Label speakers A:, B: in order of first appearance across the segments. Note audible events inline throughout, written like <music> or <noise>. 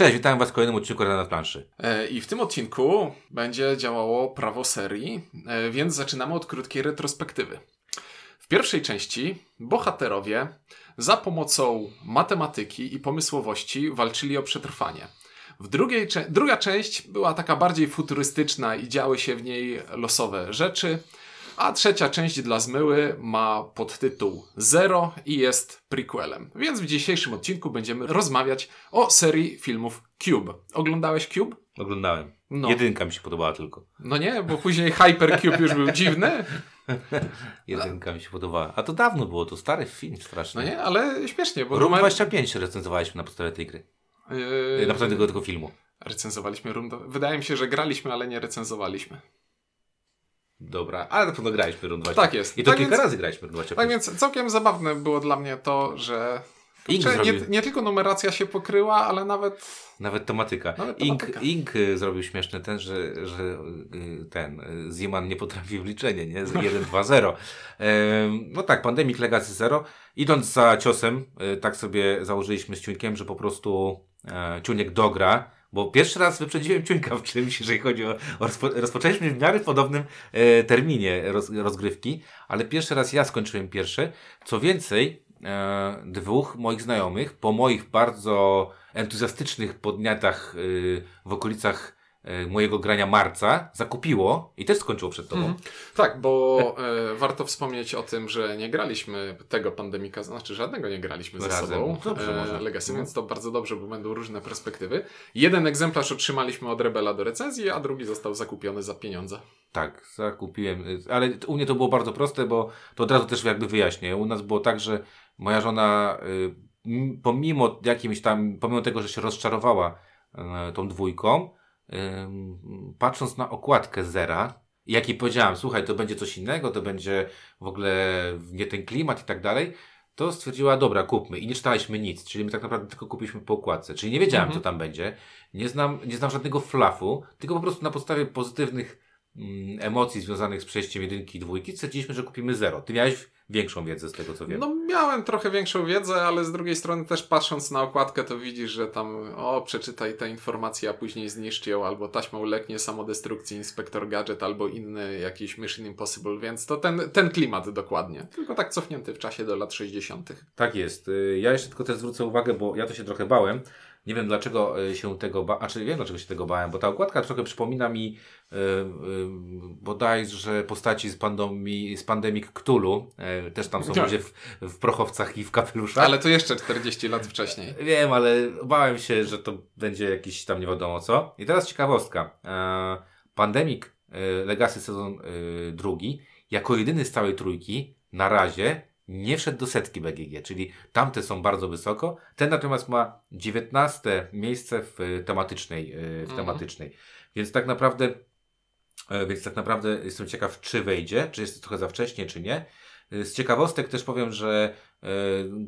A: Cześć, witam Was w kolejnym odcinku Rada na planszy.
B: E, I w tym odcinku będzie działało prawo serii, e, więc zaczynamy od krótkiej retrospektywy. W pierwszej części bohaterowie za pomocą matematyki i pomysłowości walczyli o przetrwanie. W drugiej, druga część była taka bardziej futurystyczna i działy się w niej losowe rzeczy. A trzecia część dla zmyły ma podtytuł Zero i jest prequelem. Więc w dzisiejszym odcinku będziemy rozmawiać o serii filmów Cube. Oglądałeś Cube?
A: Oglądałem.
B: No.
A: Jedynka mi się podobała tylko.
B: No nie, bo później Hypercube już był dziwny. <laughs>
A: Jedynka mi się podobała. A to dawno było, to stary film straszny.
B: No nie, ale śmiesznie, bo
A: Room
B: numer...
A: 25 recenzowaliśmy na podstawie tej gry.
B: Yy,
A: Na podstawie tego, tego filmu.
B: Recenzowaliśmy Room... Wydaje mi się, że graliśmy, ale nie recenzowaliśmy.
A: Dobra, ale na pewno graliśmy 25.
B: Tak jest.
A: I to
B: Tak
A: kilka
B: więc-
A: razy graliśmy 25.
B: Tak więc całkiem zabawne było dla mnie to, że...
A: Ink
B: nie, nie tylko numeracja się pokryła, ale nawet...
A: Nawet tematyka.
B: Nawet
A: Ink,
B: tematyka.
A: Ink y, zrobił śmieszny ten, że, że y, ten y, Zieman nie potrafi w liczenie, nie? Z 1, 2, 0. Em, No tak, Pandemic Legacy 0. Idąc za ciosem, tak sobie założyliśmy z Ciuńkiem, że po prostu e, Ciuniek dogra, bo pierwszy raz wyprzedziłem Ciuńka w czymś, jeżeli chodzi o, o rozpo, rozpoczęliśmy w miarę podobnym e, terminie roz, rozgrywki, ale pierwszy raz ja skończyłem pierwszy. Co więcej, e, dwóch moich znajomych, po moich bardzo entuzjastycznych podniatach y, w okolicach mojego grania marca, zakupiło i też skończyło przed tobą.
B: Mhm. Tak, bo e, warto wspomnieć o tym, że nie graliśmy tego pandemika, znaczy żadnego nie graliśmy ze
A: Razem.
B: sobą.
A: Dobrze, może.
B: Legacy,
A: No.
B: więc to bardzo dobrze, bo będą różne perspektywy. Jeden egzemplarz otrzymaliśmy od Rebela do recenzji, a drugi został zakupiony za pieniądze.
A: Tak, zakupiłem, y, ale u mnie to było bardzo proste, bo to od razu też jakby wyjaśnię. U nas było tak, że moja żona, y, pomimo jakimś tam, pomimo tego, że się rozczarowała y, tą dwójką, patrząc na okładkę zera, i jak jej powiedziałem, słuchaj, to będzie coś innego, to będzie w ogóle nie ten klimat i tak dalej, to stwierdziła, dobra, kupmy. I nie czytaliśmy nic, czyli my tak naprawdę tylko kupiliśmy po okładce. Czyli nie wiedziałem,
B: Mhm.
A: co tam będzie. Nie znam, nie znam żadnego flafu, tylko po prostu na podstawie pozytywnych emocji związanych z przejściem jedynki i dwójki stwierdziliśmy, że kupimy zero. Ty miałeś większą wiedzę z tego, co wiem.
B: No miałem trochę większą wiedzę, ale z drugiej strony też patrząc na okładkę to widzisz, że tam o przeczytaj tę informację, a później zniszcz ją, albo taśma ulegnie samodestrukcji Inspektor Gadget, albo inny jakiś Mission Impossible, więc to ten, ten klimat dokładnie. Tylko tak cofnięty w czasie do lat 60.
A: Tak jest. Y, Ja jeszcze tylko też zwrócę uwagę, bo ja to się trochę bałem. Nie wiem dlaczego y, się tego bałem, a czy wiem dlaczego się tego bałem, bo ta okładka trochę przypomina mi y, y, bodajże postaci z, pandomi, z Pandemic Cthulhu. Y, też tam są
B: Tak.
A: ludzie w, w prochowcach i w kapeluszach.
B: Ale to jeszcze 40 lat wcześniej.
A: Wiem, ale bałem się, że to będzie jakiś tam nie wiadomo co. I teraz ciekawostka. E, Pandemic e, Legacy sezon e, drugi, jako jedyny z całej trójki, na razie nie wszedł do setki BGG, czyli tamte są bardzo wysoko. Ten natomiast ma 19 miejsce w e, tematycznej, e, w
B: Mhm.
A: tematycznej. Więc tak naprawdę e, więc tak naprawdę jestem ciekaw, czy wejdzie, czy jest to trochę za wcześnie, czy nie. E, Z ciekawostek też powiem, że e,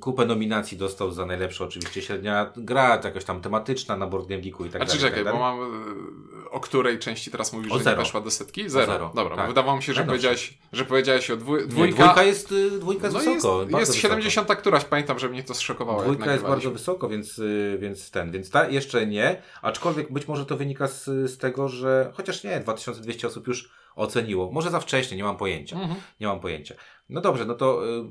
A: kupę nominacji dostał za najlepsze oczywiście średnia gra, jakaś tam tematyczna na Board Game Geeku i tak
B: A czy
A: dalej. i
B: czekaj,
A: tak
B: bo
A: dalej.
B: mam. e, O której części teraz mówisz,
A: O
B: że
A: zero.
B: nie weszła do setki? Zero.
A: zero,
B: Dobra,
A: tak.
B: bo wydawało mi się, że powiedziałeś, że powiedziałeś o dwój,
A: Nie,
B: dwójka.
A: dwójka jest, y, dwójka jest
B: no
A: wysoko.
B: jest, jest
A: wysoko.
B: 70 któraś, pamiętam, że mnie to zszokowało.
A: Dwójka jest bardzo wysoko, więc, y, więc ten, więc ta jeszcze nie, aczkolwiek być może to wynika z, z tego, że chociaż nie, 2200 osób już oceniło. Może za wcześnie, nie mam pojęcia.
B: Mhm.
A: Nie mam pojęcia. No dobrze, no to y,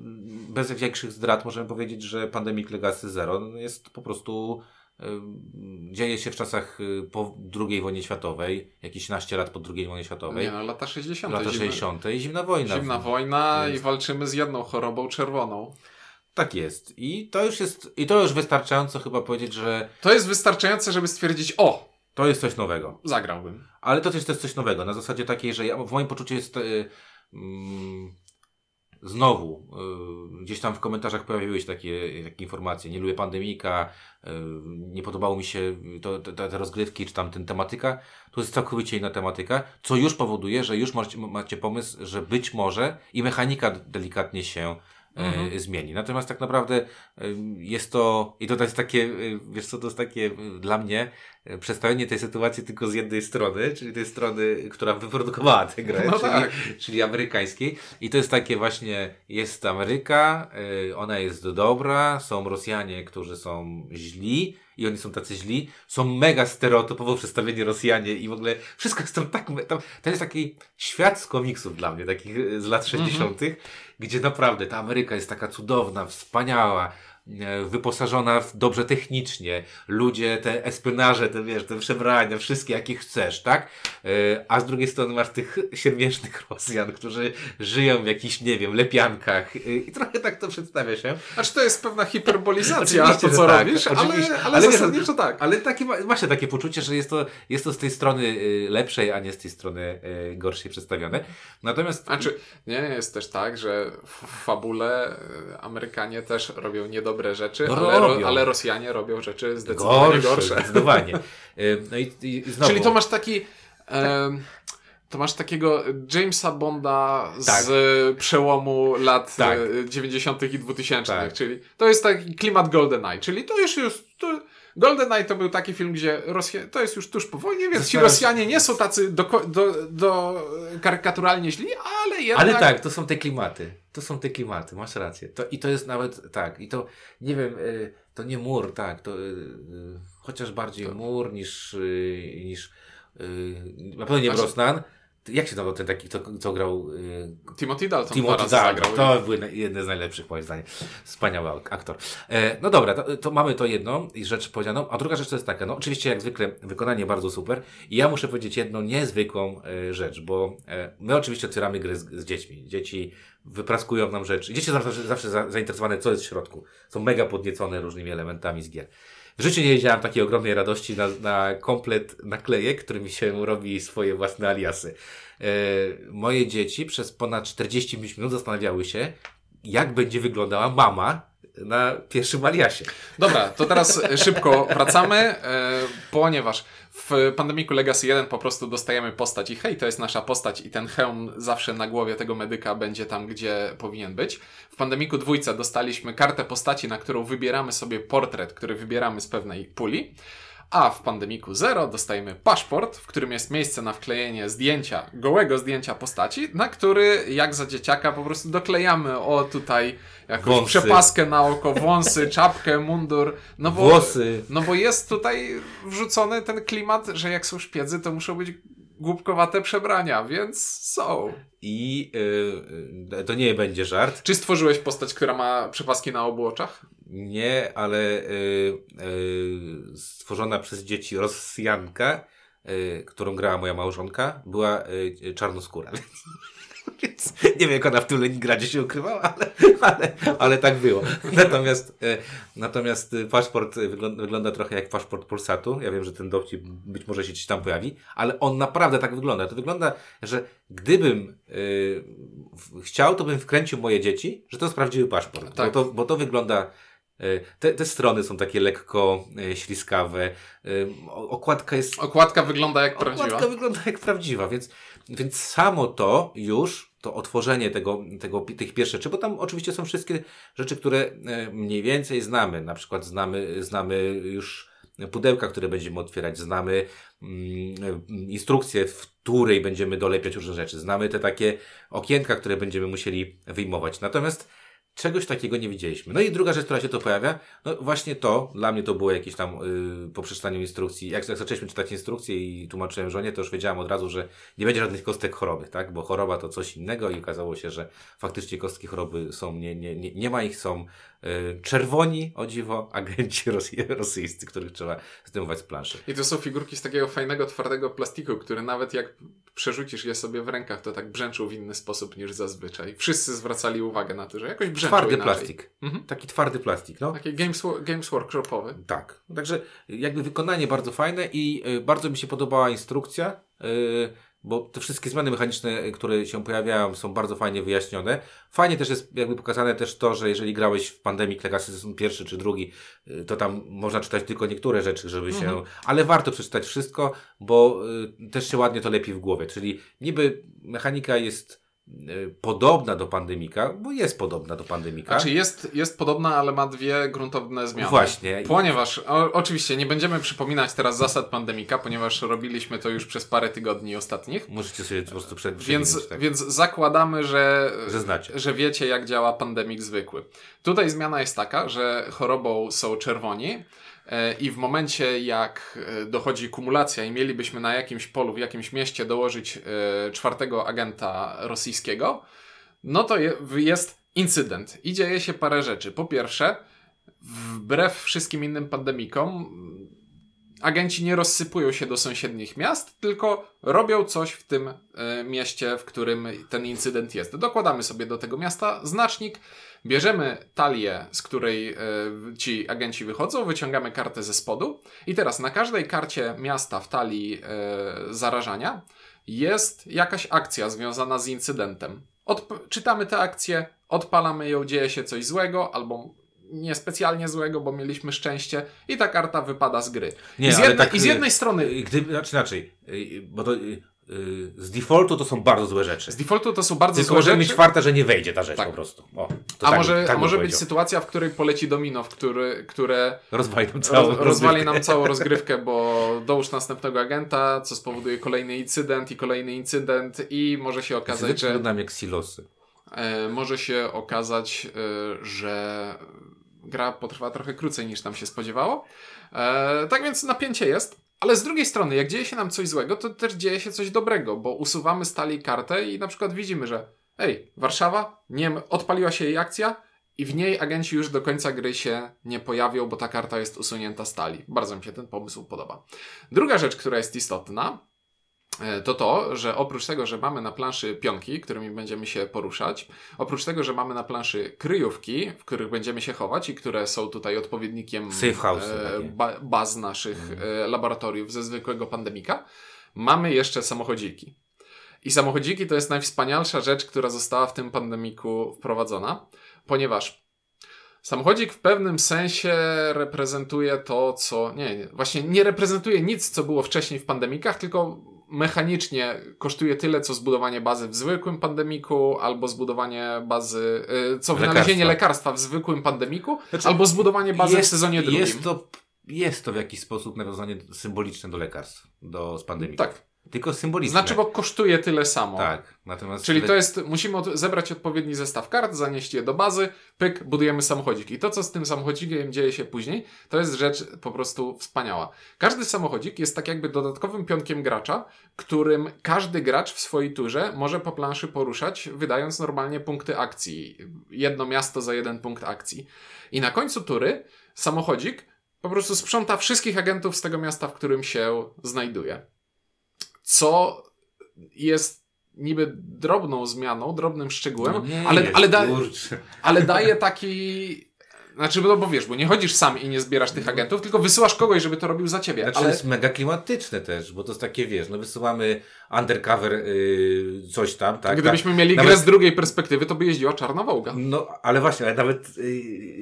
A: bez większych zdrad możemy powiedzieć, że Pandemic Legacy Zero jest po prostu y, dzieje się w czasach y, po II wojnie światowej, jakieś naście lat po II wojnie światowej,
B: Nie no, lata 60.
A: lata
B: zimny-
A: 60. i zimna wojna.
B: Zimna wojna
A: Więc-
B: i walczymy z jedną chorobą czerwoną.
A: Tak jest. I to już jest, i to już wystarczająco chyba powiedzieć, że
B: To jest wystarczające, żeby stwierdzić, o,
A: to jest coś nowego.
B: zagrałbym.
A: Ale to też jest coś nowego. Na zasadzie takiej, że ja, w moim poczuciu jest y, mm, znowu y, gdzieś tam w komentarzach pojawiły się takie, takie informacje. Nie lubię pandemika, y, nie podobało mi się to, te, te rozgrywki, czy tam ten tematyka. To jest całkowicie inna tematyka, co już powoduje, że już macie, macie pomysł, że być może i mechanika delikatnie się
B: Mhm.
A: zmieni. Natomiast tak naprawdę y, jest to, i to jest takie, y, wiesz co, to jest takie dla mnie przedstawienie tej sytuacji tylko z jednej strony, czyli tej strony, która wyprodukowała tę grę, <laughs>
B: No
A: czyli,
B: tak.
A: czyli amerykańskiej. I to jest takie właśnie, jest Ameryka, ona jest dobra, są Rosjanie, którzy są źli i oni są tacy źli, są mega stereotypowo przedstawieni Rosjanie i w ogóle wszystko jest tam tak, tam, to jest taki świat z komiksów dla mnie, takich e, z lat 60., gdzie naprawdę ta Ameryka jest taka cudowna, wspaniała, wyposażona w dobrze technicznie, ludzie, te espionarze, te wiesz, te przebrania, wszystkie jakie chcesz, tak? E, A z drugiej strony masz tych siermiężnych <laughs> Rosjan, którzy żyją w jakichś, nie wiem, lepiankach E, i trochę tak to przedstawia się.
B: Znaczy to jest pewna hiperbolizacja
A: Oczywiście,
B: to, co
A: tak,
B: robisz,
A: oczywiście.
B: ale, ale,
A: Ale
B: zasadniczo tak.
A: Ale takie, masz takie poczucie, że jest to, jest to z tej strony lepszej, a nie z tej strony gorszej przedstawione. Natomiast
B: Znaczy, nie, jest też tak, że w fabule Amerykanie też robią niedobre rzeczy,
A: No
B: ale,
A: robią.
B: ale Rosjanie robią rzeczy zdecydowanie
A: gorsze,
B: gorsze.
A: zdecydowanie. Y, No i, i <laughs>
B: Czyli to masz taki. em, to masz takiego Jamesa Bonda z
A: Tak.
B: e, przełomu lat
A: Tak.
B: e, 90. i 2000.
A: Tak.
B: Czyli to jest taki klimat GoldenEye. Czyli to już jest. To, GoldenEye to był taki film, gdzie Rosja, to jest już tuż po wojnie, więc ci Rosjanie nie są tacy do, do, do karykaturalnie źli, ale jednak.
A: Ale tak, to są te klimaty. To są te klimaty, masz rację. To, I to jest nawet, tak, i to, nie wiem, y, to nie mur, tak, to y, y, chociaż bardziej mur niż, y, niż na pewno nie
B: Znaczy-
A: Brosnan. Jak się nazywał ten taki, co, co grał y,
B: Timothy Dalton
A: Timothy Dalton, to były na- jedne z najlepszych moim zdaniem. Wspaniały ak- aktor. E, no dobra, to, to mamy to jedno i rzecz powiedzianą, a druga rzecz to jest taka, no oczywiście jak zwykle wykonanie bardzo super i ja muszę powiedzieć jedną niezwykłą e, rzecz, bo e, my oczywiście otwieramy gry z, z dziećmi. Dzieci wypraskują nam rzeczy. Dzieci są zawsze, zawsze za, zainteresowane, co jest w środku. Są mega podniecone różnymi elementami z gier. W życiu nie wiedziałem takiej ogromnej radości na, na komplet naklejek, którymi się robi swoje własne aliasy. E, moje dzieci przez ponad 45 minut zastanawiały się, jak będzie wyglądała mama na pierwszym aliasie.
B: Dobra, to teraz szybko wracamy, e, ponieważ w Pandemiku Legacy 1 po prostu dostajemy postać i hej, to jest nasza postać i ten hełm zawsze na głowie tego medyka będzie tam, gdzie powinien być. W Pandemiku dwójce dostaliśmy kartę postaci, na którą wybieramy sobie portret, który wybieramy z pewnej puli. A w Pandemiku 0 dostajemy paszport, w którym jest miejsce na wklejenie zdjęcia, gołego zdjęcia postaci, na który jak za dzieciaka po prostu doklejamy o tutaj jakąś
A: Wąsy.
B: przepaskę na oko, wąsy, <laughs> czapkę, mundur. No bo,
A: Włosy.
B: No bo jest tutaj wrzucony ten klimat, że jak są szpiedzy, to muszą być głupkowate przebrania, więc są.
A: I y, y, to nie będzie żart.
B: Czy stworzyłeś postać, która ma przepaski na obu oczach?
A: Nie, ale y, y, stworzona przez dzieci Rosjanka, y, którą grała moja małżonka, była y, czarnoskóra. <laughs> Więc nie wiem, jak ona w tym Leningradzie się ukrywała, ale, ale, ale tak było. Natomiast, y, natomiast y, paszport y, wygląda, wygląda trochę jak paszport Polsatu. Ja wiem, że ten dowcip być może się gdzieś tam pojawi, ale on naprawdę tak wygląda. To wygląda, że gdybym y, chciał, to bym wkręcił moje dzieci, że to jest prawdziwy paszport.
B: Tak.
A: Bo, to, bo to wygląda y, te, te strony są takie lekko y, śliskawe. O- okładka jest
B: Okładka wygląda jak prawdziwa.
A: Okładka wygląda jak prawdziwa, więc, więc samo to już, to otworzenie tego, tego, tych pierwszych rzeczy, bo tam oczywiście są wszystkie rzeczy, które e, mniej więcej znamy. Na przykład znamy, znamy już pudełka, które będziemy otwierać, znamy mm, instrukcję, w której będziemy dolepiać różne rzeczy, znamy te takie okienka, które będziemy musieli wyjmować. Natomiast czegoś takiego nie widzieliśmy. No i druga rzecz, która się tu pojawia, no właśnie to, dla mnie to było jakieś tam yy, po przeczytaniu instrukcji. Jak, jak zaczęliśmy czytać instrukcje i tłumaczyłem żonie, to już wiedziałem od razu, że nie będzie żadnych kostek choroby, tak? Bo choroba to coś innego i okazało się, że faktycznie kostki choroby są, nie, nie, nie, nie ma ich, są czerwoni, o dziwo, <laughs> agenci rosy, rosyjscy, których trzeba zdejmować z planszy.
B: I to są figurki z takiego fajnego, twardego plastiku, który nawet jak przerzucisz je sobie w rękach, to tak brzęczą w inny sposób niż zazwyczaj. Wszyscy zwracali uwagę na to, że jakoś brzęczą
A: Twardy
B: inaczej.
A: plastik.
B: Mhm.
A: Taki twardy plastik, no.
B: Taki games, games workshopowy.
A: Tak. Także jakby wykonanie bardzo fajne i y, bardzo mi się podobała instrukcja, y, bo te wszystkie zmiany mechaniczne, y, które się pojawiają, są bardzo fajnie wyjaśnione. Fajnie też jest jakby pokazane też to, że jeżeli grałeś w Pandemic Legacy sezon pierwszy czy drugi, y, to tam można czytać tylko niektóre rzeczy, żeby się,
B: Mhm.
A: ale warto przeczytać wszystko, bo y, też się ładnie to lepi w głowie. Czyli niby mechanika jest podobna do Pandemika, bo jest podobna do Pandemika.
B: Znaczy jest, jest podobna, ale ma dwie gruntowne zmiany.
A: Właśnie.
B: Ponieważ, o, oczywiście, nie będziemy przypominać teraz zasad pandemika, ponieważ robiliśmy to już przez parę tygodni ostatnich.
A: Możecie sobie po prostu przed,
B: Więc,
A: tak.
B: więc zakładamy, że,
A: Że znacie.
B: że wiecie, jak działa pandemik zwykły. Tutaj zmiana jest taka, że chorobą są czerwoni. E, i w momencie jak e, dochodzi kumulacja i mielibyśmy na jakimś polu, w jakimś mieście dołożyć e, czwartego agenta rosyjskiego, no to je, jest incydent i dzieje się parę rzeczy. Po pierwsze, wbrew wszystkim innym pandemikom, agenci nie rozsypują się do sąsiednich miast, tylko robią coś w tym mieście, w którym ten incydent jest. Dokładamy sobie do tego miasta znacznik, bierzemy talię, z której e, ci agenci wychodzą, wyciągamy kartę ze spodu i teraz na każdej karcie miasta w talii e, zarażania jest jakaś akcja związana z incydentem. Odp czytamy tę akcję, odpalamy ją, dzieje się coś złego, albo niespecjalnie złego, bo mieliśmy szczęście i ta karta wypada z gry.
A: Nie,
B: I, z jednej,
A: tak,
B: I z jednej strony...
A: Gdy, znaczy inaczej, y, bo to y, z defaultu to są bardzo złe rzeczy.
B: Z defaultu to są bardzo
A: Tylko
B: złe
A: możemy
B: rzeczy.
A: mieć czwarta, że nie wejdzie ta rzecz
B: Tak.
A: po prostu. O,
B: A
A: tak,
B: może,
A: tak
B: a może być sytuacja, w której poleci domino, w który, które
A: Rozwali nam całą
B: roz, rozwali
A: rozgrywkę.
B: nam całą rozgrywkę, bo dołóż następnego agenta, co spowoduje kolejny incydent i kolejny incydent i może się okazać,
A: Zdecydowanie
B: że
A: wyglądam jak silosy.
B: e, może się okazać, e, że gra potrwa trochę krócej niż nam się spodziewało. E, tak więc napięcie jest. Ale z drugiej strony, jak dzieje się nam coś złego, to też dzieje się coś dobrego, bo usuwamy stali kartę i na przykład widzimy, że ej, Warszawa, nie odpaliła się jej akcja i w niej agenci już do końca gry się nie pojawią, bo ta karta jest usunięta z talii. Bardzo mi się ten pomysł podoba. Druga rzecz, która jest istotna, to to, że oprócz tego, że mamy na planszy pionki, którymi będziemy się poruszać, oprócz tego, że mamy na planszy kryjówki, w których będziemy się chować i które są tutaj odpowiednikiem
A: Safe house
B: e, ba baz naszych e, laboratoriów ze zwykłego pandemika, mamy jeszcze samochodziki. I samochodziki to jest najwspanialsza rzecz, która została w tym pandemiku wprowadzona, ponieważ samochodzik w pewnym sensie reprezentuje to, co. Nie, nie, właśnie nie reprezentuje nic, co było wcześniej w pandemikach, tylko mechanicznie kosztuje tyle, co zbudowanie bazy w zwykłym pandemiku, albo zbudowanie bazy, y, co wynalezienie lekarstwa w zwykłym pandemiku,
A: Znaczy,
B: albo zbudowanie bazy w sezonie drugim.
A: Jest to, jest to w jakiś sposób nawiązanie symboliczne do lekarstw, do z pandemii.
B: Tak.
A: Tylko symboliczne.
B: Znaczy, bo kosztuje tyle samo.
A: Tak. Natomiast
B: Czyli to jest, musimy od, zebrać odpowiedni zestaw kart, zanieść je do bazy, pyk, budujemy samochodzik. I to, co z tym samochodzikiem dzieje się później, to jest rzecz po prostu wspaniała. Każdy samochodzik jest tak jakby dodatkowym pionkiem gracza, którym każdy gracz w swojej turze może po planszy poruszać, wydając normalnie punkty akcji. Jedno miasto za jeden punkt akcji. I na końcu tury samochodzik po prostu sprząta wszystkich agentów z tego miasta, w którym się znajduje. Co jest niby drobną zmianą, drobnym szczegółem,
A: No nie
B: ale, ale, da, ale daje taki. Znaczy, no bo wiesz, bo nie chodzisz sam i nie zbierasz tych agentów, tylko wysyłasz kogoś, żeby to robił za ciebie.
A: Znaczy
B: ale
A: jest mega klimatyczne też, bo to jest takie, wiesz, no wysyłamy undercover yy, coś tam, tak?
B: gdybyśmy mieli
A: Nawet-
B: grę z drugiej perspektywy, to by jeździła czarna wołga.
A: No, ale właśnie, ale nawet yy,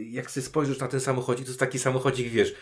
A: jak sobie spojrzysz na ten samochodzik, to jest taki samochodzik, wiesz,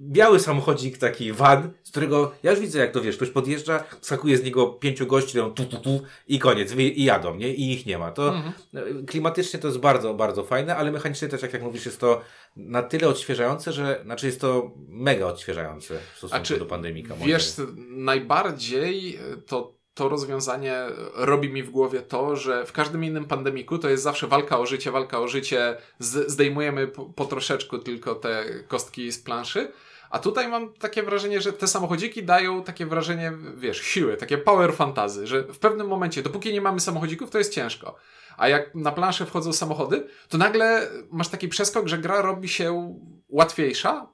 A: biały samochodzik, taki van, z którego ja już widzę, jak to wiesz, ktoś podjeżdża, skakuje z niego pięciu gości, robią tu, tu, tu i koniec, wy- i jadą, nie? I ich nie ma. To
B: Mhm.
A: klimatycznie to jest bardzo, bardzo fajne, ale mechanicznie też, jak, jak mówisz, jest to na tyle odświeżające, że, znaczy jest to mega odświeżające w stosunku
B: czy
A: do pandemika.
B: Wiesz, najbardziej to, to rozwiązanie robi mi w głowie to, że w każdym innym pandemiku to jest zawsze walka o życie, walka o życie, zdejmujemy po, po troszeczku tylko te kostki z planszy. A tutaj mam takie wrażenie, że te samochodziki dają takie wrażenie, wiesz, siły, takie power fantazy, że w pewnym momencie, dopóki nie mamy samochodzików, to jest ciężko. A jak na planszę wchodzą samochody, to nagle masz taki przeskok, że gra robi się łatwiejsza,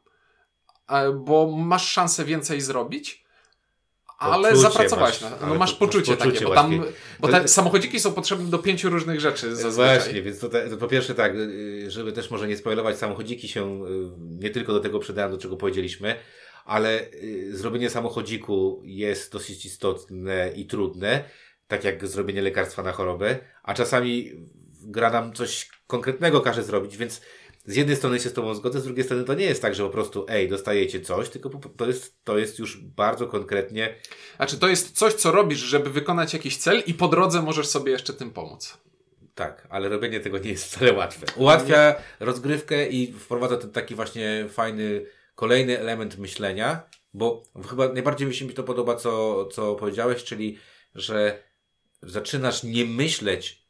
B: bo masz szansę więcej zrobić, ale
A: Poczucie
B: zapracowałeś
A: masz,
B: na no masz
A: po-
B: poczucie,
A: poczucie
B: takie, bo tam bo te samochodziki są potrzebne do pięciu różnych rzeczy zazwyczaj.
A: Właśnie, więc to, te, to po pierwsze tak, y, żeby też może nie spoilować, samochodziki się y, nie tylko do tego przydają, do czego powiedzieliśmy, ale y, zrobienie samochodziku jest dosyć istotne i trudne, tak jak zrobienie lekarstwa na chorobę, a czasami gra nam coś konkretnego każe zrobić, więc z jednej strony się z Tobą zgodzę, z drugiej strony to nie jest tak, że po prostu ej, dostajecie coś, tylko to jest, to jest już bardzo konkretnie
B: Znaczy, to jest coś, co robisz, żeby wykonać jakiś cel i po drodze możesz sobie jeszcze tym pomóc.
A: Tak, ale robienie tego nie jest wcale łatwe. Ułatwia rozgrywkę i wprowadza ten taki właśnie fajny, kolejny element myślenia, bo chyba najbardziej mi się mi to podoba, co, co powiedziałeś, czyli, że zaczynasz nie myśleć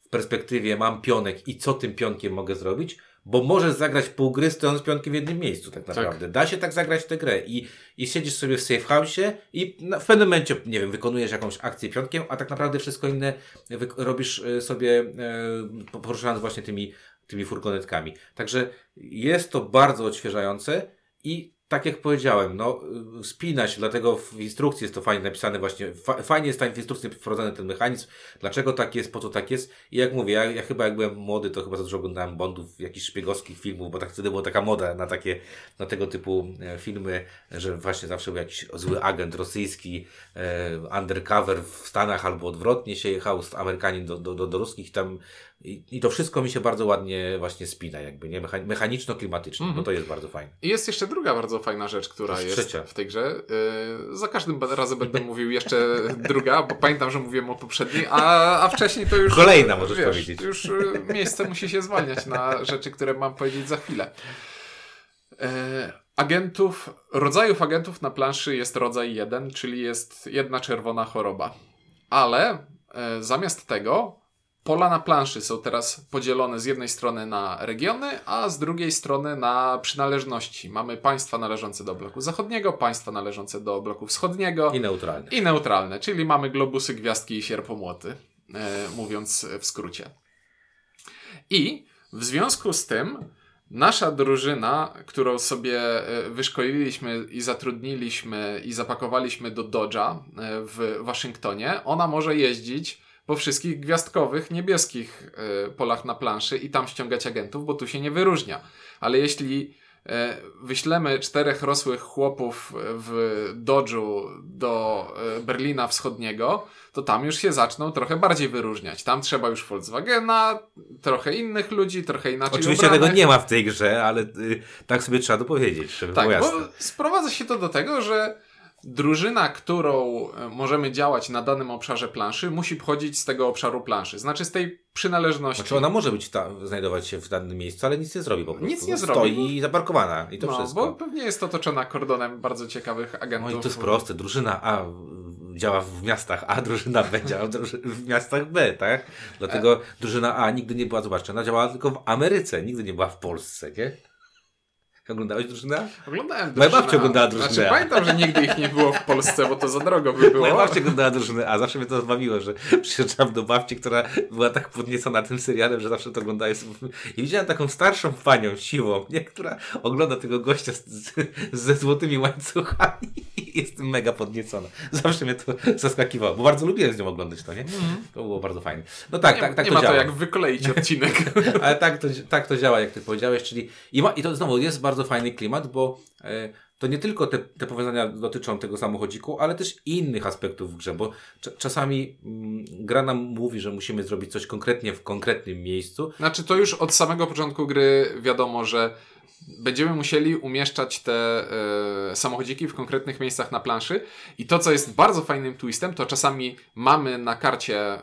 A: w perspektywie mam pionek i co tym pionkiem mogę zrobić, bo możesz zagrać pół gry stojąc pionkiem w jednym miejscu tak naprawdę. Da się tak zagrać w tę grę i, i siedzisz sobie w safe house'ie i na, w pewnym momencie, nie wiem, wykonujesz jakąś akcję pionkiem, a tak naprawdę wszystko inne robisz y, sobie e, poruszając właśnie tymi, tymi furgonetkami. Także jest to bardzo odświeżające i tak jak powiedziałem, no, spina się, dlatego w instrukcji jest to fajnie napisane właśnie, fa fajnie jest tam w instrukcji wprowadzony ten mechanizm, dlaczego tak jest, po co tak jest i jak mówię, ja, ja chyba jak byłem młody, to chyba za dużo oglądałem Bondów, jakichś szpiegowskich filmów, bo tak wtedy była taka moda na takie, na tego typu e, filmy, że właśnie zawsze był jakiś zły agent rosyjski, e, undercover w Stanach albo odwrotnie się jechał z Amerykanin do, do, do, do ruskich tam i, I to wszystko mi się bardzo ładnie właśnie spina, jakby, nie? Mechaniczno-klimatycznie, mm -hmm. bo to jest bardzo fajne.
B: I jest jeszcze druga bardzo fajna rzecz, która jest, w tej grze. Yy, za każdym razem będę mówił jeszcze druga, bo pamiętam, że mówiłem o poprzedniej, a, a wcześniej to już...
A: Kolejna możesz wiesz, powiedzieć.
B: Już y, miejsce musi się zwalniać na rzeczy, które mam powiedzieć za chwilę. Yy, agentów, rodzajów agentów na planszy jest rodzaj jeden, czyli jest jedna czerwona choroba. Ale yy, zamiast tego Pola na planszy są teraz podzielone z jednej strony na regiony, a z drugiej strony na przynależności. Mamy państwa należące do bloku zachodniego, państwa należące do bloku wschodniego.
A: I neutralne.
B: I neutralne, czyli mamy globusy, gwiazdki i sierpomłoty, e, mówiąc w skrócie. I w związku z tym nasza drużyna, którą sobie e, wyszkoliliśmy i zatrudniliśmy i zapakowaliśmy do Dodge'a e, w Waszyngtonie, ona może jeździć po wszystkich gwiazdkowych, niebieskich y, polach na planszy i tam ściągać agentów, bo tu się nie wyróżnia. Ale jeśli y, wyślemy czterech rosłych chłopów w Dodżu do y, Berlina Wschodniego, to tam już się zaczną trochę bardziej wyróżniać. Tam trzeba już Volkswagena, trochę innych ludzi, trochę inaczej
A: Oczywiście
B: ubranych.
A: tego nie ma w tej grze, ale y, tak sobie trzeba dopowiedzieć, żeby
B: tak,
A: było jasne.
B: bo sprowadza się to do tego, że drużyna, którą e, możemy działać na danym obszarze planszy, musi pochodzić z tego obszaru planszy, znaczy z tej przynależności.
A: Znaczy ona może być ta, znajdować się w danym miejscu, ale nic nie zrobi po prostu.
B: Nic nie
A: Stoi
B: zrobi.
A: Stoi zaparkowana i to
B: no,
A: wszystko.
B: bo pewnie jest otoczona kordonem bardzo ciekawych agentów.
A: No i to jest proste. Drużyna A działa w miastach A, drużyna B działa w miastach B, tak? Dlatego e... drużyna A nigdy nie była, zobaczcie, ona działała tylko w Ameryce, nigdy nie była w Polsce, nie? Oglądałeś drużynę?
B: Oglądałem
A: drużynę. Moja babcia oglądała drużynę.
B: Znaczy, pamiętam, że nigdy ich nie było w Polsce, bo to za drogo by było.
A: Moja babcia oglądała drużynę, a zawsze mnie to zbawiło, że <laughs> przyjeżdżam do babci, która była tak podniecona tym serialem, że zawsze to oglądała. I widziałem taką starszą panią, siłą, nie? która ogląda tego gościa z, z, ze złotymi łańcuchami <laughs> i jest mega podniecona. Zawsze mnie to zaskakiwało, bo bardzo lubiłem z nią oglądać to, nie? Mm. To było bardzo fajne. No tak,
B: nie,
A: tak, tak
B: nie
A: to
B: ma
A: działa.
B: to jak wykoleić odcinek. <laughs>
A: Ale tak to, tak to działa, jak ty powiedziałeś, czyli i, ma, i to znowu jest bardzo fajny klimat, bo e, to nie tylko te, te powiązania dotyczą tego samochodziku, ale też innych aspektów w grze, bo czasami mm, gra nam mówi, że musimy zrobić coś konkretnie w konkretnym miejscu.
B: Znaczy to już od samego początku gry wiadomo, że będziemy musieli umieszczać te e, samochodziki w konkretnych miejscach na planszy. I to, co jest bardzo fajnym twistem, to czasami mamy na karcie e,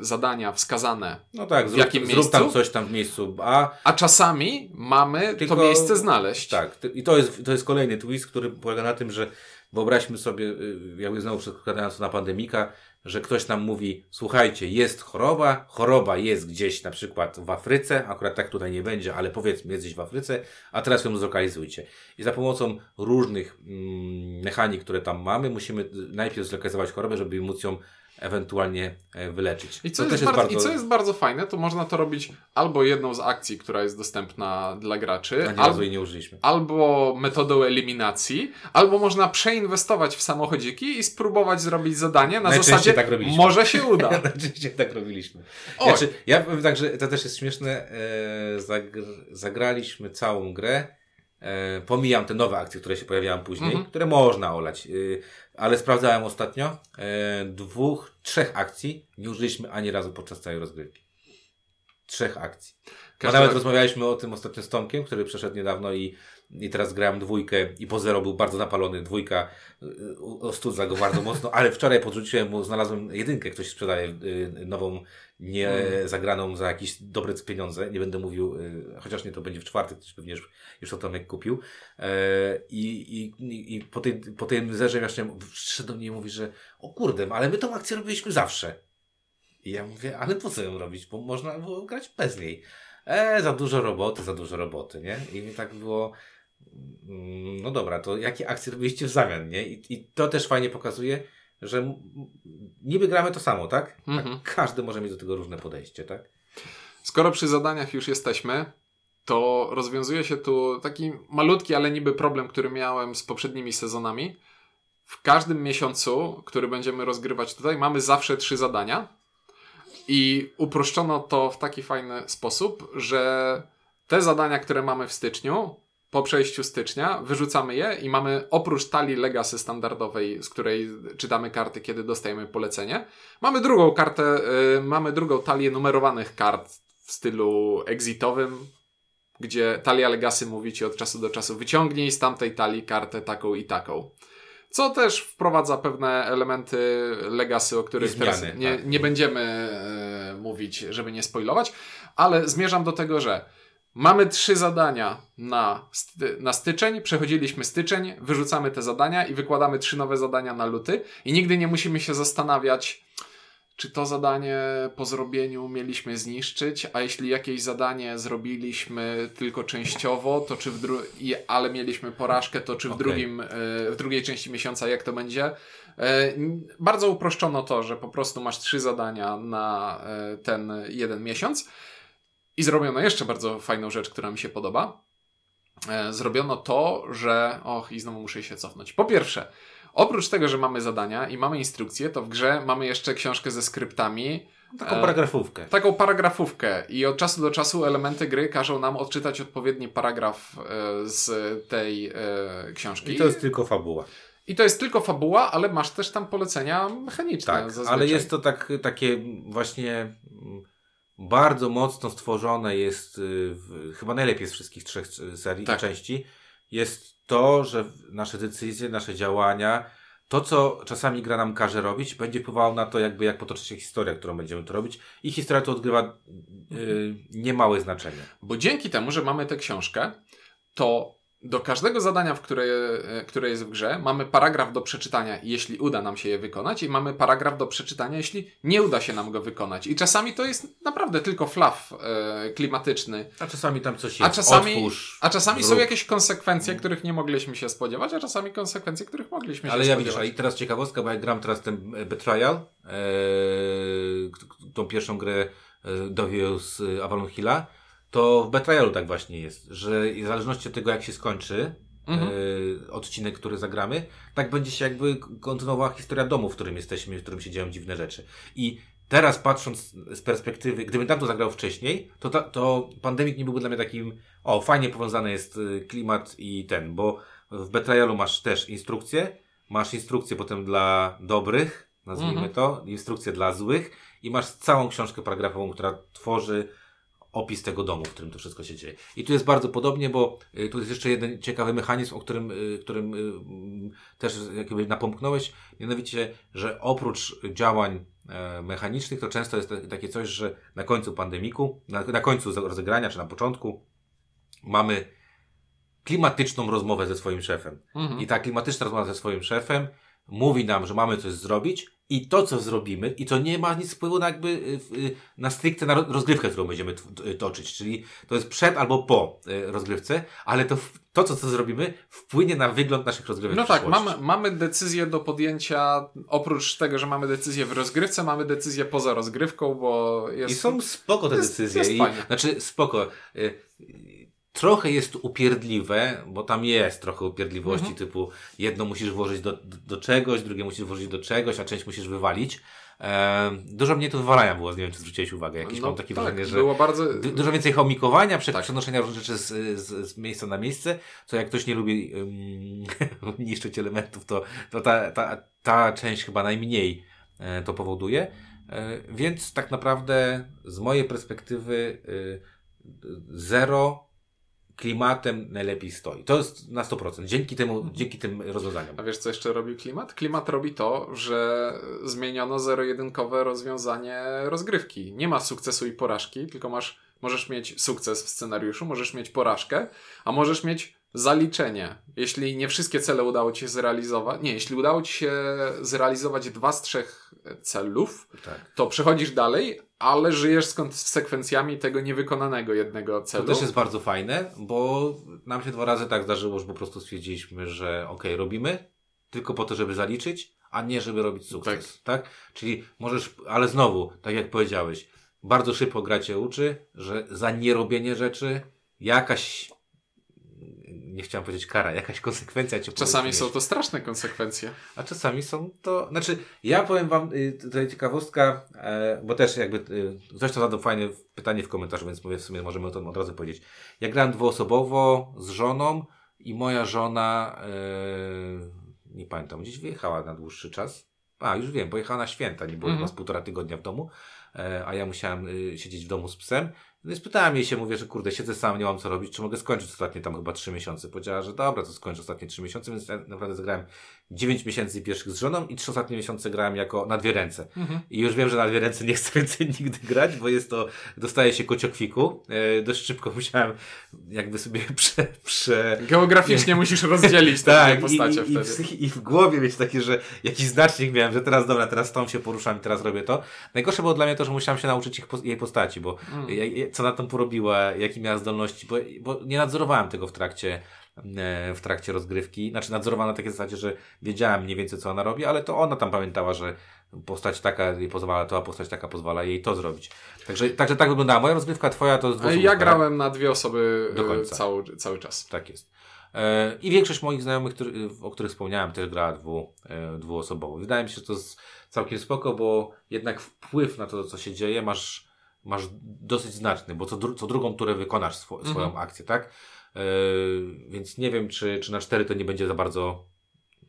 B: zadania wskazane
A: no tak,
B: w
A: zrób,
B: jakim
A: zrób
B: miejscu.
A: tam coś tam w miejscu A.
B: A czasami mamy
A: Tylko,
B: to miejsce znaleźć.
A: Tak, i to jest, to jest kolejny twist, który polega na tym, że wyobraźmy sobie, y, jakby znowu przekładając na pandemika, że ktoś nam mówi, słuchajcie, jest choroba, choroba jest gdzieś na przykład w Afryce, akurat tak tutaj nie będzie, ale powiedzmy, jest gdzieś w Afryce, a teraz ją zlokalizujcie. I za pomocą różnych mm, mechanik, które tam mamy, musimy najpierw zlokalizować chorobę, żeby móc ją ewentualnie e, wyleczyć.
B: I co, jest, jest bardzo, bardzo... I co jest bardzo fajne, to można to robić albo jedną z akcji, która jest dostępna dla graczy,
A: A razu jej nie użyliśmy.
B: albo metodą eliminacji, albo można przeinwestować w samochodziki i spróbować zrobić zadanie na zasadzie
A: tak
B: może się uda. <laughs>
A: Najczęściej tak robiliśmy. Znaczy, ja powiem tak, że to też jest śmieszne, e, zagr zagraliśmy całą grę, pomijam te nowe akcje, które się pojawiają później, -hmm. które można olać. Y, ale sprawdzałem ostatnio, e, dwóch, trzech akcji nie użyliśmy ani razu podczas całej rozgrywki. Trzech akcji. Każdy... Nawet rozmawialiśmy o tym ostatnio z Tomkiem, który przeszedł niedawno i, i teraz grałem dwójkę i po zero był bardzo napalony. Dwójka y, ostudza go bardzo mocno, ale wczoraj podrzuciłem mu, znalazłem jedynkę, ktoś sprzedaje y, nową, nie mm. zagraną za jakieś dobre pieniądze. Nie będę mówił, y, chociaż nie to będzie w czwartek, też pewnie już, już to Tomek kupił. E, I, i, i po, tej, po tym zerze właśnie przyszedł do mnie i mówi, że o kurde, ale my tą akcję robiliśmy zawsze. I ja mówię, ale po co ją robić? Bo można było grać bez niej. E, za dużo roboty, za dużo roboty, nie? I mi tak było, mm, no dobra, to jakie akcje robiliście w zamian, nie? I, i to też fajnie pokazuje, że niby gramy to samo, tak?
B: Mhm.
A: A każdy może mieć do tego różne podejście, tak?
B: Skoro przy zadaniach już jesteśmy, to rozwiązuje się tu taki malutki, ale niby problem, który miałem z poprzednimi sezonami. W każdym miesiącu, który będziemy rozgrywać tutaj, mamy zawsze trzy zadania. I uproszczono to w taki fajny sposób, że te zadania, które mamy w styczniu, po przejściu stycznia, wyrzucamy je i mamy oprócz talii Legacy standardowej, z której czytamy karty, kiedy dostajemy polecenie, mamy drugą kartę, y, mamy drugą talię numerowanych kart w stylu exitowym, gdzie talia Legacy mówi ci od czasu do czasu wyciągnij z tamtej talii kartę taką i taką. Co też wprowadza pewne elementy Legacy, o których
A: I
B: teraz
A: zmiany,
B: nie,
A: tak.
B: nie będziemy e, mówić, żeby nie spoilować, ale zmierzam do tego, że mamy trzy zadania na, sty- na styczeń, przechodziliśmy styczeń, wyrzucamy te zadania i wykładamy trzy nowe zadania na luty i nigdy nie musimy się zastanawiać, czy to zadanie po zrobieniu mieliśmy zniszczyć, a jeśli jakieś zadanie zrobiliśmy tylko częściowo, to czy w dru- i, ale mieliśmy porażkę, to czy w,
A: Okej.
B: drugim, e, w drugiej części miesiąca jak to będzie. N- Bardzo uproszczono to, że po prostu masz trzy zadania na e, ten jeden miesiąc i zrobiono jeszcze bardzo fajną rzecz, która mi się podoba. E, Zrobiono to, że. Och, i znowu muszę się cofnąć. Po pierwsze, oprócz tego, że mamy zadania i mamy instrukcje, to w grze mamy jeszcze książkę ze skryptami,
A: Taką
B: E,
A: paragrafówkę.
B: taką paragrafówkę i od czasu do czasu elementy gry każą nam odczytać odpowiedni paragraf e, z tej e, książki.
A: I to jest tylko fabuła.
B: I to jest tylko fabuła, ale masz też tam polecenia mechaniczne.
A: Tak,
B: zazwyczaj.
A: ale jest to tak, takie właśnie bardzo mocno stworzone jest, y, w, chyba najlepiej z wszystkich trzech y, serii,
B: Tak.
A: części, jest to, że nasze decyzje, nasze działania, to co czasami gra nam każe robić, będzie wpływało na to jakby jak potoczy się historia, którą będziemy to robić i historia tu odgrywa y, niemałe znaczenie.
B: Bo dzięki temu, że mamy tę książkę, to do każdego zadania, w które, e, które jest w grze, mamy paragraf do przeczytania, jeśli uda nam się je wykonać, i mamy paragraf do przeczytania, jeśli nie uda się nam go wykonać. I czasami to jest naprawdę tylko flaw e, klimatyczny.
A: A czasami tam coś
B: A
A: jest.
B: czasami,
A: Otwórz,
B: a czasami są jakieś konsekwencje, których nie mogliśmy się spodziewać, a czasami konsekwencje, których mogliśmy
A: Ale
B: się
A: ja widzisz, a
B: spodziewać.
A: i teraz ciekawostka, bo ja gram teraz ten e, Betrayal, e, tą pierwszą grę e, e, Avalon Hilla, to w Betrayalu tak właśnie jest, że w zależności od tego, jak się skończy
B: Mhm.
A: e, odcinek, który zagramy, tak będzie się jakby kontynuowała historia domu, w którym jesteśmy, w którym się dzieją dziwne rzeczy. I teraz patrząc z perspektywy, gdybym tam to zagrał wcześniej, to, ta, to Pandemic nie byłby dla mnie takim, o, fajnie powiązany jest e, klimat i ten, bo w Betrayalu masz też instrukcje, masz instrukcje potem dla dobrych, nazwijmy
B: Mhm.
A: to, instrukcje dla złych i masz całą książkę paragrafową, która tworzy opis tego domu, w którym to wszystko się dzieje. I tu jest bardzo podobnie, bo y, tu jest jeszcze jeden ciekawy mechanizm, o którym, y, którym y, mm, też jakby napomknąłeś, mianowicie, że oprócz działań e, mechanicznych, to często jest ta- takie coś, że na końcu pandemiku, na, na końcu rozegrania, czy na początku, mamy klimatyczną rozmowę ze swoim szefem.
B: Mhm.
A: I ta klimatyczna rozmowa ze swoim szefem mówi nam, że mamy coś zrobić i to, co zrobimy, i to nie ma nic wpływu na jakby, y, y, na stricte na ro- rozgrywkę, którą będziemy toczyć, czyli to jest przed albo po y, rozgrywce, ale to, to co, co zrobimy, wpłynie na wygląd naszych rozgrywek
B: No tak, mamy, mamy decyzję do podjęcia, oprócz tego, że mamy decyzję w rozgrywce, mamy decyzję poza rozgrywką, bo jest...
A: I są spoko te
B: jest-
A: decyzje.
B: jest
A: I,
B: fajnie.
A: znaczy, spoko. Trochę jest upierdliwe, bo tam jest trochę upierdliwości,
B: Mhm.
A: typu jedno musisz włożyć do, do, do czegoś, drugie musisz włożyć do czegoś, a część musisz wywalić. E, dużo mnie to wywalania było, nie wiem, czy zwróciłeś uwagę. Jakieś
B: no,
A: mam takie
B: tak,
A: wrażenie, że
B: bardzo...
A: du- dużo więcej chomikowania, prze,
B: Tak.
A: przenoszenia różnych rzeczy z, z, z miejsca na miejsce, co jak ktoś nie lubi um, <laughs> niszczyć elementów, to, to ta, ta, ta część chyba najmniej e, to powoduje. E, więc tak naprawdę z mojej perspektywy e, zero klimatem najlepiej stoi. To jest na 100%. Dzięki temu, dzięki tym rozwiązaniom.
B: A wiesz, co jeszcze robi klimat? Klimat robi to, że zmieniono zero-jedynkowe rozwiązanie rozgrywki. Nie ma sukcesu i porażki, tylko masz, możesz mieć sukces w scenariuszu, możesz mieć porażkę, a możesz mieć zaliczenie. Jeśli nie wszystkie cele udało ci się zrealizować, nie, jeśli udało ci się zrealizować dwa z trzech celów,
A: Tak.
B: to przechodzisz dalej, ale żyjesz z konsekwencjami tego niewykonanego jednego
A: To
B: celu.
A: też jest bardzo fajne, bo nam się dwa razy tak zdarzyło, że po prostu stwierdziliśmy, że okej, robimy, tylko po to, żeby zaliczyć, a nie żeby robić sukces. Tak. Czyli możesz, ale znowu, tak jak powiedziałeś, bardzo szybko gra cię uczy, że za nierobienie rzeczy jakaś, nie chciałem powiedzieć kara, jakaś konsekwencja cię
B: Czasami są to straszne konsekwencje.
A: A czasami są to. Znaczy, ja powiem Wam y, tutaj ciekawostka, e, bo też jakby y, to zadał fajne pytanie w komentarzu, więc mówię w sumie możemy o tym od razu powiedzieć. Ja grałem dwuosobowo z żoną i moja żona, e, nie pamiętam, gdzieś wyjechała na dłuższy czas. A, już wiem, pojechała na święta, nie było
B: Mhm.
A: chyba z półtora tygodnia w domu, e, a ja musiałem y, siedzieć w domu z psem. No i spytałem jej się, mówię, że kurde, siedzę sam, nie mam co robić, czy mogę skończyć ostatnie tam chyba trzy miesiące. Powiedziała, że dobra, to skończę ostatnie trzy miesiące, więc ja naprawdę zagrałem 9 miesięcy pierwszych z żoną i trzy ostatnie miesiące grałem jako na dwie ręce.
B: Mhm.
A: I już wiem, że na dwie ręce nie chcę więcej <laughs> nigdy grać, bo jest to, dostaje się kociokwiku. E, dość szybko musiałem jakby sobie <laughs> prze... prze
B: Geograficznie <laughs> musisz rozdzielić te
A: tak, i,
B: postacie
A: i, i,
B: wtedy.
A: w, i w głowie mieć takie, że jakiś znacznik miałem, że teraz dobra, teraz tą się poruszam i teraz robię to. Najgorsze było dla mnie to, że musiałem się nauczyć ich, jej postaci, bo
B: Mm.
A: co na tą porobiła, jakie miała zdolności, bo, bo nie nadzorowałem tego w trakcie w trakcie rozgrywki. Znaczy nadzorowałem na takiej zasadzie, że wiedziałem mniej więcej co ona robi, ale to ona tam pamiętała, że postać taka jej pozwala to, a postać taka pozwala jej to zrobić. Także, także tak wyglądała moja rozgrywka, twoja to
B: Ja
A: tak?
B: grałem na dwie osoby
A: Do
B: e,
A: końca.
B: cały, cały czas.
A: Tak jest. E, I większość moich znajomych, o których wspomniałem, też gra dwu, e, dwuosobowo. Wydaje mi się, że to jest całkiem spoko, bo jednak wpływ na to, co się dzieje, masz, masz dosyć znaczny, bo co, dru co drugą turę wykonasz swo swoją
B: Mhm.
A: akcję, tak? E, więc nie wiem, czy, czy na cztery to nie będzie za bardzo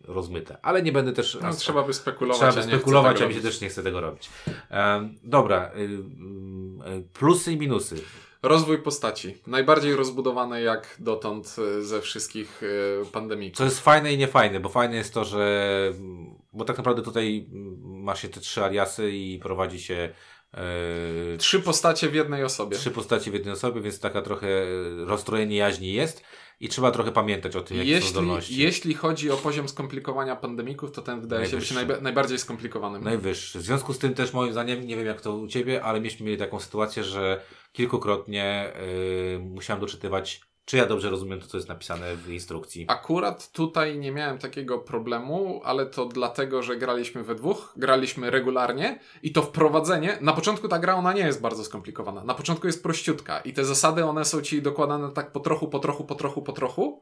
A: rozmyte. Ale nie będę też.
B: No,
A: aż-
B: trzeba by spekulować.
A: Trzeba by spekulować, a mi się też nie chce tego robić. Em, dobra. y, y, y, plusy i minusy.
B: Rozwój postaci. Najbardziej rozbudowany jak dotąd e, ze wszystkich e, pandemików.
A: Co jest fajne i niefajne, bo fajne jest to, że bo tak naprawdę tutaj masz się te trzy aliasy i prowadzi się e,
B: Trzy postacie w jednej osobie.
A: trzy postaci w jednej osobie, więc taka trochę rozstrojenie jaźni jest i trzeba trochę pamiętać o tym, jakie są
B: Jeśli,
A: zdolności.
B: jeśli chodzi o poziom skomplikowania pandemików, to ten wydaje się być
A: Najwyższy.
B: najba- najbardziej skomplikowanym.
A: Najwyższy. W związku z tym też moim zdaniem, nie wiem jak to u Ciebie, ale myśmy mieli taką sytuację, że kilkukrotnie e, musiałem doczytywać, czy ja dobrze rozumiem to, co jest napisane w instrukcji.
B: Akurat tutaj nie miałem takiego problemu, ale to dlatego, że graliśmy we dwóch, graliśmy regularnie i to wprowadzenie, na początku ta gra ona nie jest bardzo skomplikowana. Na początku jest prościutka i te zasady one są ci dokładane tak po trochu, po trochu, po trochu, po trochu.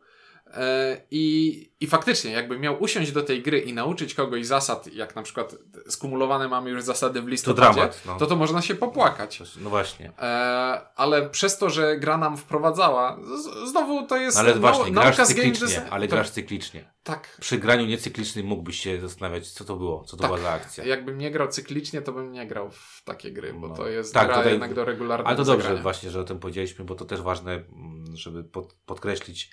B: I, I faktycznie, jakby miał usiąść do tej gry i nauczyć kogoś zasad, jak na przykład skumulowane mamy już zasady w
A: To
B: listopadzie,
A: dramat. No.
B: to to można się popłakać.
A: no właśnie.
B: E, ale przez to, że gra nam wprowadzała, z, znowu to jest
A: No ale
B: nau-
A: właśnie, grasz
B: game
A: cyklicznie,
B: design-
A: ale
B: to-
A: grasz cyklicznie.
B: Tak.
A: Przy graniu niecyklicznym mógłbyś się zastanawiać, co to było, co to
B: Tak.
A: była za akcja.
B: Jakbym nie grał cyklicznie, to bym nie grał w takie gry, bo
A: No.
B: to jest
A: Tak,
B: gra
A: tutaj-
B: jednak do regularnego
A: Ale to dobrze
B: zagrania.
A: właśnie, że o tym powiedzieliśmy, bo to też ważne, mm, żeby pod, podkreślić,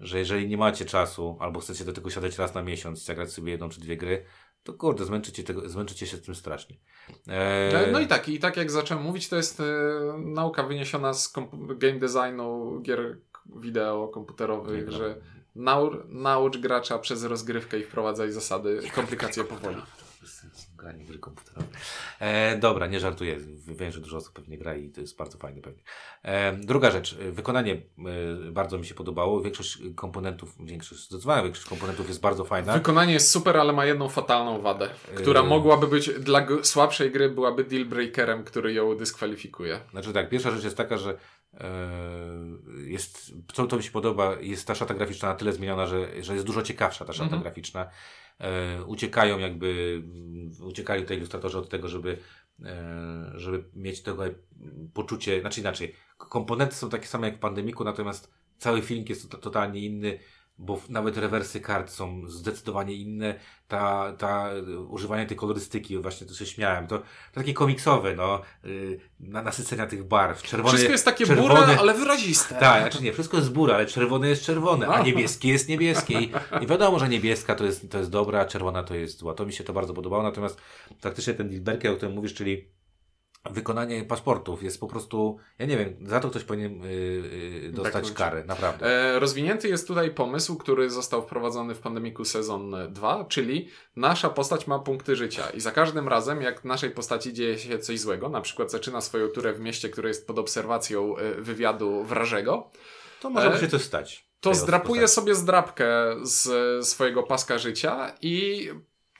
A: że jeżeli nie macie czasu, albo chcecie do tego siadać raz na miesiąc zagrać sobie jedną czy dwie gry, to kurde, zmęczycie, tego, zmęczycie się z tym strasznie. Eee,
B: No i tak, i tak jak zacząłem mówić, to jest e, nauka wyniesiona z game designu gier wideo komputerowych,
A: Nie
B: że nau- naucz gracza przez rozgrywkę i wprowadzaj zasady, komplikacje powoli.
A: Bez sensu, Granie w gry komputerowe. E, dobra, nie żartuję. Wiem, że dużo osób pewnie gra i to jest bardzo fajne pewnie. E, druga rzecz. e, Wykonanie e, bardzo mi się podobało. Większość komponentów, większość, zdecydowana większość komponentów jest bardzo fajna.
B: Wykonanie jest super, ale ma jedną fatalną wadę, która
A: Yy.
B: mogłaby być dla słabszej gry byłaby deal breakerem, który ją dyskwalifikuje.
A: Znaczy tak, pierwsza rzecz jest taka, że e, jest, co to mi się podoba, jest ta szata graficzna na tyle zmieniona, że, że jest dużo ciekawsza ta szata
B: Mhm.
A: graficzna. E, uciekają jakby, uciekali tutaj ilustratorzy od tego, żeby, e, żeby mieć tego poczucie, znaczy inaczej, komponenty są takie same jak w Pandemiku, natomiast cały film jest to, totalnie inny, bo nawet rewersy kart są zdecydowanie inne, ta, ta, e, używanie tej kolorystyki, właśnie to się śmiałem, to, to takie komiksowe, no, y, na, nasycenia tych barw, czerwone...
B: Wszystko jest takie
A: czerwone,
B: ale wyraziste.
A: tak, znaczy nie, wszystko jest bura, ale czerwone jest czerwone, a niebieskie jest niebieskie. I, I wiadomo, że niebieska to jest, to jest dobra, a czerwona to jest zła. To mi się to bardzo podobało, natomiast faktycznie ten Dilberker, o którym mówisz, czyli wykonanie paszportów jest po prostu, ja nie wiem, za to ktoś powinien y, y, dostać
B: Beknąć.
A: karę, naprawdę.
B: E, rozwinięty jest tutaj pomysł, który został wprowadzony w Pandemiku sezon 2, czyli nasza postać ma punkty życia i za każdym razem, jak naszej postaci dzieje się coś złego, na przykład zaczyna swoją turę w mieście, które jest pod obserwacją e, wywiadu wrażego,
A: To może
B: e,
A: się coś stać.
B: to zdrapuje
A: postaci.
B: sobie zdrabkę z swojego paska życia i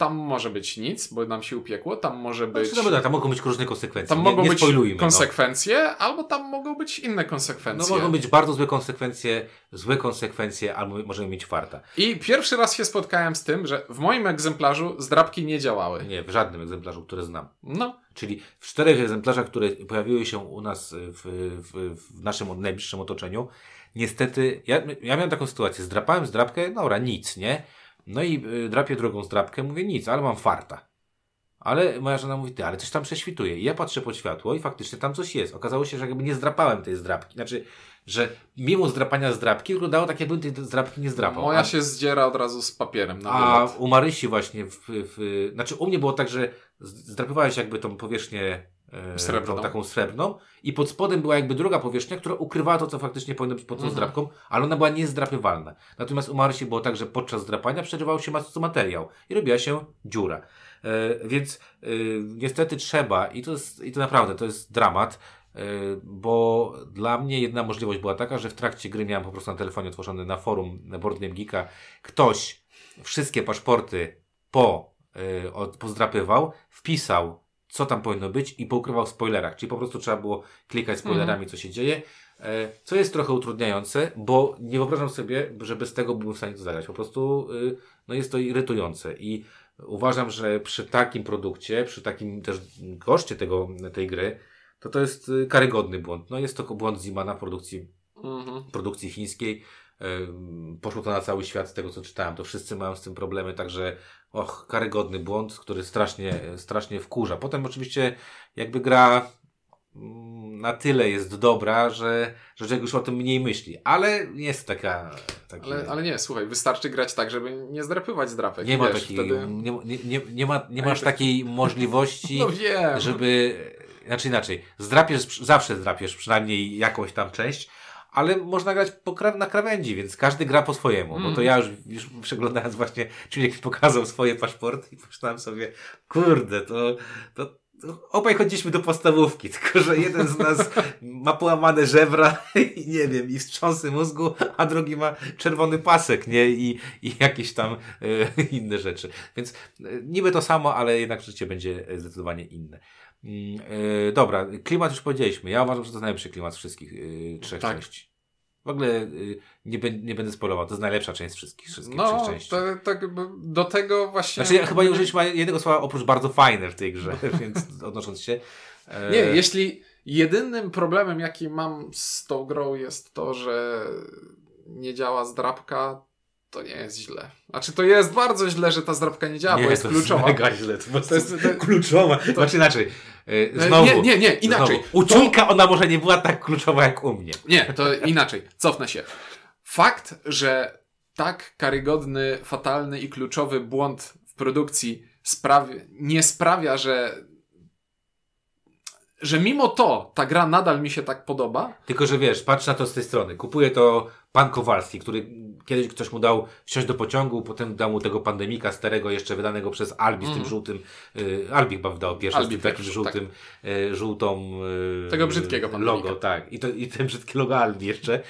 B: tam może być nic, bo nam się upiekło, tam może być...
A: Znaczy, no, dobra, tam mogą być różne konsekwencje.
B: Tam
A: nie,
B: mogą
A: nie
B: być
A: no.
B: konsekwencje, albo tam mogą być inne
A: No
B: konsekwencje.
A: mogą być bardzo złe konsekwencje, złe konsekwencje, albo możemy mieć farta.
B: I pierwszy raz się spotkałem z tym, że w moim egzemplarzu zdrabki nie działały.
A: Nie, w żadnym egzemplarzu, który znam.
B: No,
A: Czyli w czterech egzemplarzach, które pojawiły się u nas w, w, w naszym najbliższym otoczeniu, niestety, ja, ja miałem taką sytuację, zdrapałem zdrapkę, dobra, nic, nie? No i y, drapię drugą zdrapkę, mówię nic, ale mam farta. Ale moja żona mówi, ty, ale coś tam prześwituje. I ja patrzę pod światło i faktycznie tam coś jest. Okazało się, że jakby nie zdrapałem tej zdrapki. Znaczy, że mimo zdrapania zdrapki wyglądało tak, jakbym tej zdrapki nie zdrapał.
B: moja
A: A-
B: się zdziera od razu z papierem na
A: a
B: wylot.
A: u Marysi właśnie, w, w, znaczy u mnie było tak, że zdrapywałeś jakby tą powierzchnię
B: Srebrną.
A: Tą, taką srebrną i pod spodem była jakby druga powierzchnia, która ukrywała to, co faktycznie powinno być pod tą
B: Mhm.
A: zdrapką, ale ona była niezdrapywalna. Natomiast u Marysi było tak, że podczas zdrapania przerywał się mas- materiał i robiła się dziura. E, więc e, niestety trzeba i to, jest, i to naprawdę, to jest dramat, e, bo dla mnie jedna możliwość była taka, że w trakcie gry miałem po prostu na telefonie otworzony na forum na Board Game Geeka ktoś wszystkie paszporty po, y, od, pozdrapywał, wpisał, co tam powinno być i poukrywał w spoilerach. Czyli po prostu trzeba było klikać spoilerami, co się dzieje. E, co jest trochę utrudniające, bo nie wyobrażam sobie, że bez tego byłbym w stanie to zagrać. Po prostu y, no jest to irytujące i uważam, że przy takim produkcie, przy takim też koszcie tego, tej gry, to to jest y, karygodny błąd. No jest to błąd Zimana w produkcji
B: Mhm.
A: produkcji chińskiej. Ym, Poszło to na cały świat z tego, co czytałem. To wszyscy mają z tym problemy, także och, karygodny błąd, który strasznie, strasznie wkurza. Potem oczywiście jakby gra mm, na tyle jest dobra, że, że człowiek już o tym mniej myśli, ale jest taka... Taki,
B: Ale, ale nie, słuchaj, wystarczy grać tak, żeby nie zdrapywać zdrapek.
A: nie ma
B: Wiesz,
A: takiej,
B: wtedy...
A: nie, nie, nie, nie, ma, nie masz takiej <laughs> możliwości,
B: No
A: żeby, znaczy inaczej, zdrapiesz, zawsze zdrapiesz przynajmniej jakąś tam część, ale można grać na krawędzi, więc każdy gra po swojemu, bo to ja już, już przeglądając właśnie, człowiek pokazał swoje paszporty i pomyślałem sobie, kurde, to, to, obaj chodziliśmy do podstawówki, <laughs> tylko że jeden z nas ma połamane żebra <laughs> i nie wiem, i wstrząsy mózgu, a drugi ma czerwony pasek, nie, i, i jakieś tam e, inne rzeczy. Więc e, niby to samo, ale jednak życie będzie e, zdecydowanie inne. E, dobra, klimat już powiedzieliśmy. Ja uważam, że to jest najlepszy klimat z wszystkich e, trzech
B: Tak.
A: części. W ogóle e, nie, nie będę spoilował, to jest najlepsza część z wszystkich, wszystkich
B: No,
A: trzech części.
B: to, tak do tego właśnie...
A: Znaczy ja chyba nie użyliśmy jednego słowa oprócz bardzo fajne w tej grze, <laughs> więc odnosząc się.
B: Nie, jeśli jedynym problemem, jaki mam z tą grą jest to, że nie działa zdrapka, to nie jest źle. Znaczy to jest bardzo źle, że ta zdrapka nie działa, bo jest
A: to
B: kluczowa.
A: Jest mega źle, to,
B: To jest- to-
A: kluczowa. Znaczy inaczej. e,
B: E,
A: Znowu.
B: nie, nie, nie, inaczej.
A: Znowu. U Czujka ona może nie była tak kluczowa jak u mnie.
B: Nie, to inaczej. Cofnę się. Fakt, że tak karygodny, fatalny i kluczowy błąd w produkcji sprawi, nie sprawia, że że mimo to ta gra nadal mi się tak podoba,
A: Tylko, że wiesz, patrz na to z tej strony. Kupuje to pan Kowalski, który kiedyś ktoś mu dał wsiąść do pociągu, potem dał mu tego pandemika starego, jeszcze wydanego przez Albi z tym
B: Mhm.
A: żółtym. Y, Albi chyba wydał pierwszy z tym takim
B: pierwszy,
A: żółtym, y, żółtą. Y,
B: Tego brzydkiego pandemika.
A: Logo, tak. I, to, I ten brzydkie logo Albi jeszcze.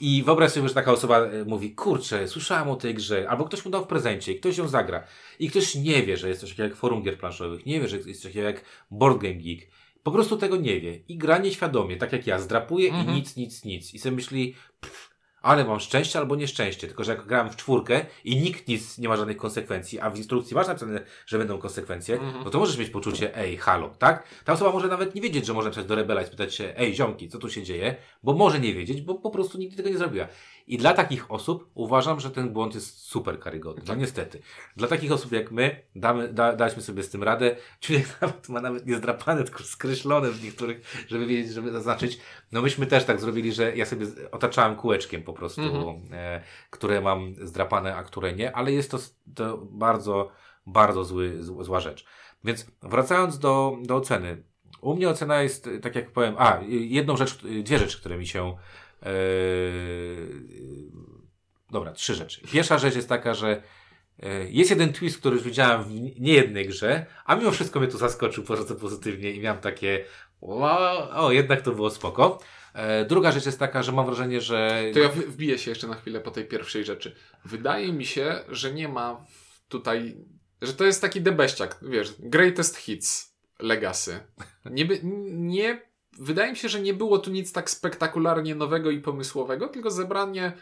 A: I wyobraź sobie, że taka osoba y, mówi, kurczę, słyszałem o tej grze, albo ktoś mu dał w prezencie i ktoś ją zagra. I ktoś nie wie, że jest coś takiego jak forum gier planszowych, nie wie, że jest coś takiego jak Board Game Geek. Po prostu tego nie wie. I gra nieświadomie, tak jak ja, zdrapuje
B: Mhm.
A: i nic, nic, nic. I sobie myśli, pff, ale mam szczęście albo nieszczęście. Tylko, że jak grałem w czwórkę i nikt nic nie ma żadnych konsekwencji, a w instrukcji masz napisane, że będą konsekwencje,
B: Mhm.
A: no to możesz mieć poczucie, ej, halo, tak? Ta osoba może nawet nie wiedzieć, że może napisać do rebela i spytać się, ej, ziomki, co tu się dzieje? Bo może nie wiedzieć, bo po prostu nigdy tego nie zrobiła. I dla takich osób uważam, że ten błąd jest super karygodny. No niestety. Dla takich osób jak my, damy, da, daliśmy sobie z tym radę. Człowiek <laughs> nawet ma nawet nie zdrapane, tylko skreślone w niektórych, żeby wiedzieć, żeby zaznaczyć. No myśmy też tak zrobili, że ja sobie otaczałem kółeczkiem po prostu,
B: Mhm.
A: e, które mam zdrapane, a które nie, ale jest to, to bardzo, bardzo zły, zł- zła rzecz. Więc wracając do, do oceny. u mnie ocena jest, tak jak powiem, a, jedną rzecz, dwie rzeczy, które mi się. Yy, dobra, trzy rzeczy. Pierwsza rzecz jest taka, że yy, jest jeden twist, który już widziałem w niejednej grze, a mimo wszystko mnie to zaskoczył bardzo pozytywnie i miałem takie, o, jednak to było spoko. E, druga rzecz jest taka, że mam wrażenie, że.
B: To ja wbiję się jeszcze na chwilę po tej pierwszej rzeczy. Wydaje mi się, że nie ma tutaj. Że to jest taki debeściak, wiesz, greatest hits Legacy. Nie, nie, wydaje mi się, że nie było tu nic tak spektakularnie nowego i pomysłowego, tylko zebranie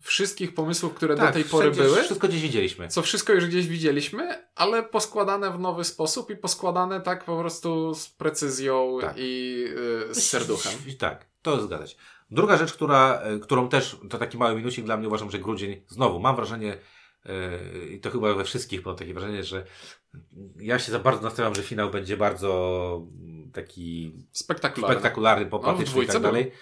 B: wszystkich pomysłów, które
A: tak,
B: do tej pory były.
A: Wszystko gdzieś widzieliśmy.
B: Co wszystko już gdzieś widzieliśmy, ale poskładane w nowy sposób i poskładane tak po prostu z precyzją tak. i yy, z serduchem. <laughs>
A: Tak, to zgadać. Druga rzecz, która, e, którą też, to taki mały minusik dla mnie, uważam, że grudzień, znowu mam wrażenie, e, i to chyba we wszystkich mam takie wrażenie, że ja się za bardzo nastawiam, że finał będzie bardzo taki
B: spektakularny,
A: spektakularny popatryczny no, i tak dalej.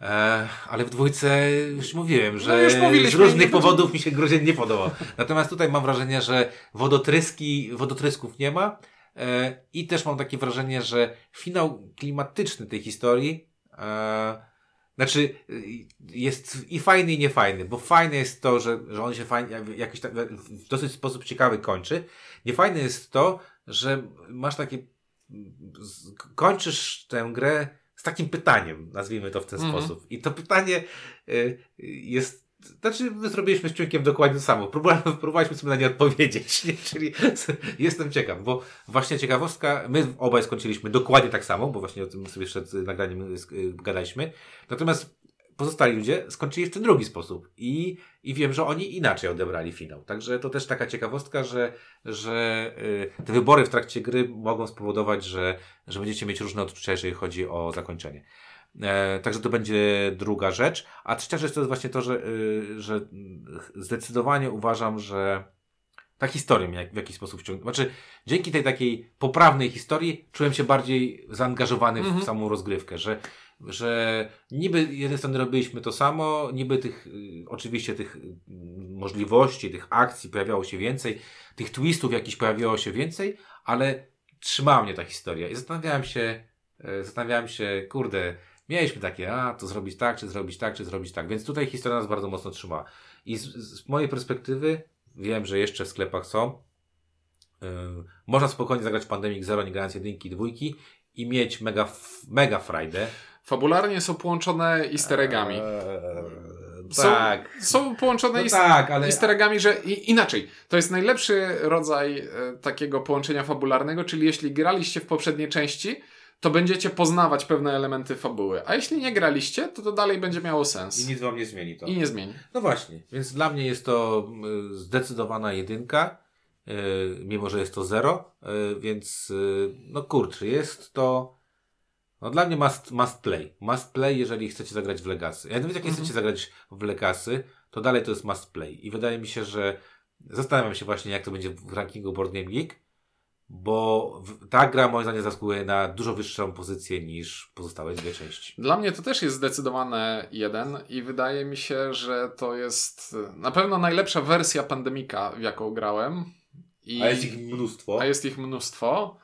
A: E, ale w dwójce już mówiłem, że
B: no już
A: z różnych powodów mi się grudzień nie podoba. Natomiast tutaj mam wrażenie, że wodotryski, wodotrysków nie ma. E, I też mam takie wrażenie, że finał klimatyczny tej historii e, znaczy, jest i fajny, i niefajny, bo fajne jest to, że, że on się fajnie, jakiś tak, w dosyć sposób ciekawy kończy. Niefajne jest to, że masz takie, kończysz tę grę z takim pytaniem, nazwijmy to w ten mm -hmm. sposób. I to pytanie y, jest znaczy, my zrobiliśmy z Ciunkiem dokładnie to samo. <laughs> Próbowaliśmy sobie na nie odpowiedzieć, <laughs> nie? czyli jestem ciekaw, bo właśnie ciekawostka, my obaj skończyliśmy dokładnie tak samo, bo właśnie o tym sobie przed nagraniem y, gadaliśmy. Natomiast pozostali ludzie skończyli w ten drugi sposób i, i wiem, że oni inaczej odebrali finał. Także to też taka ciekawostka, że, że y, te wybory w trakcie gry mogą spowodować, że, że będziecie mieć różne odczucia, jeżeli chodzi o zakończenie. E, także to będzie druga rzecz. A trzecia rzecz to jest właśnie to, że, y, że zdecydowanie uważam, że ta historia mnie w jakiś sposób wciągnęła. Znaczy, dzięki tej takiej poprawnej historii czułem się bardziej zaangażowany w mm -hmm. samą rozgrywkę, że, że niby z strony robiliśmy to samo, niby tych, y, oczywiście tych y, możliwości, tych akcji pojawiało się więcej, tych twistów jakichś pojawiało się więcej, ale trzymała mnie ta historia i zastanawiałem się, zastanawiałem się, kurde, Mieliśmy takie, a to zrobić tak, czy zrobić tak, czy zrobić tak. Więc tutaj historia nas bardzo mocno trzyma. I z, z mojej perspektywy, wiem, że jeszcze w sklepach są. Yy, można spokojnie zagrać Pandemic Zero, nie grając jedynki i dwójki i mieć mega, mega frajdę.
B: Fabularnie są połączone easter eggami.
A: Eee, są, tak.
B: Są połączone
A: no tak, ale...
B: easter eggami, że i, inaczej. To jest najlepszy rodzaj e, takiego połączenia fabularnego, czyli jeśli graliście w poprzedniej części, to będziecie poznawać pewne elementy fabuły. A jeśli nie graliście, to to dalej będzie miało sens.
A: I nic wam nie zmieni to.
B: I nie zmieni.
A: No właśnie, więc dla mnie jest to zdecydowana jedynka, y, mimo że jest to zero, y, więc no kurczę, jest to no dla mnie must, must play. Must play, jeżeli chcecie zagrać w Legacy. Jak nawet jak nie mhm. chcecie zagrać w Legacy, to dalej to jest must play. I wydaje mi się, że zastanawiam się właśnie, jak to będzie w rankingu Board Game Geek, bo ta gra moim zdaniem zasługuje na dużo wyższą pozycję niż pozostałe dwie części.
B: Dla mnie to też jest zdecydowane jeden i wydaje mi się, że to jest na pewno najlepsza wersja Pandemika, w jaką grałem. I,
A: a jest ich mnóstwo.
B: A jest ich mnóstwo.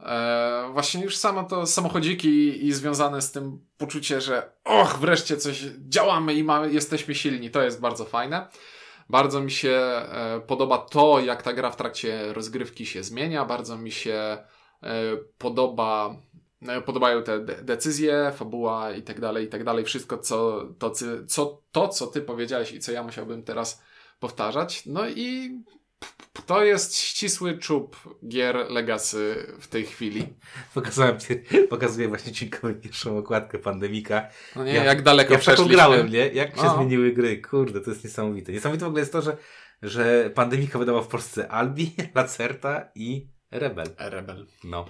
B: E, właśnie już samo to samochodziki i, i związane z tym poczucie, że och, wreszcie coś działamy i mamy, jesteśmy silni, to jest bardzo fajne. Bardzo mi się e, podoba to, jak ta gra w trakcie rozgrywki się zmienia. Bardzo mi się e, podoba, e, podobają te decyzje, fabuła i tak dalej, i tak dalej. Wszystko, co to, co, to, co ty powiedziałeś i co ja musiałbym teraz powtarzać. No i to jest ścisły czub gier Legacy w tej chwili.
A: Pokazałem ci, pokazuję właśnie ci pierwszą okładkę Pandemika.
B: No nie, jak, jak daleko ja przeszliśmy.
A: grałem, nie? Jak się no. zmieniły gry. Kurde, to jest niesamowite. Niesamowite w ogóle jest to, że, że Pandemika wydała w Polsce Albi, <laughs> Lacerta i Rebel.
B: Rebel.
A: No.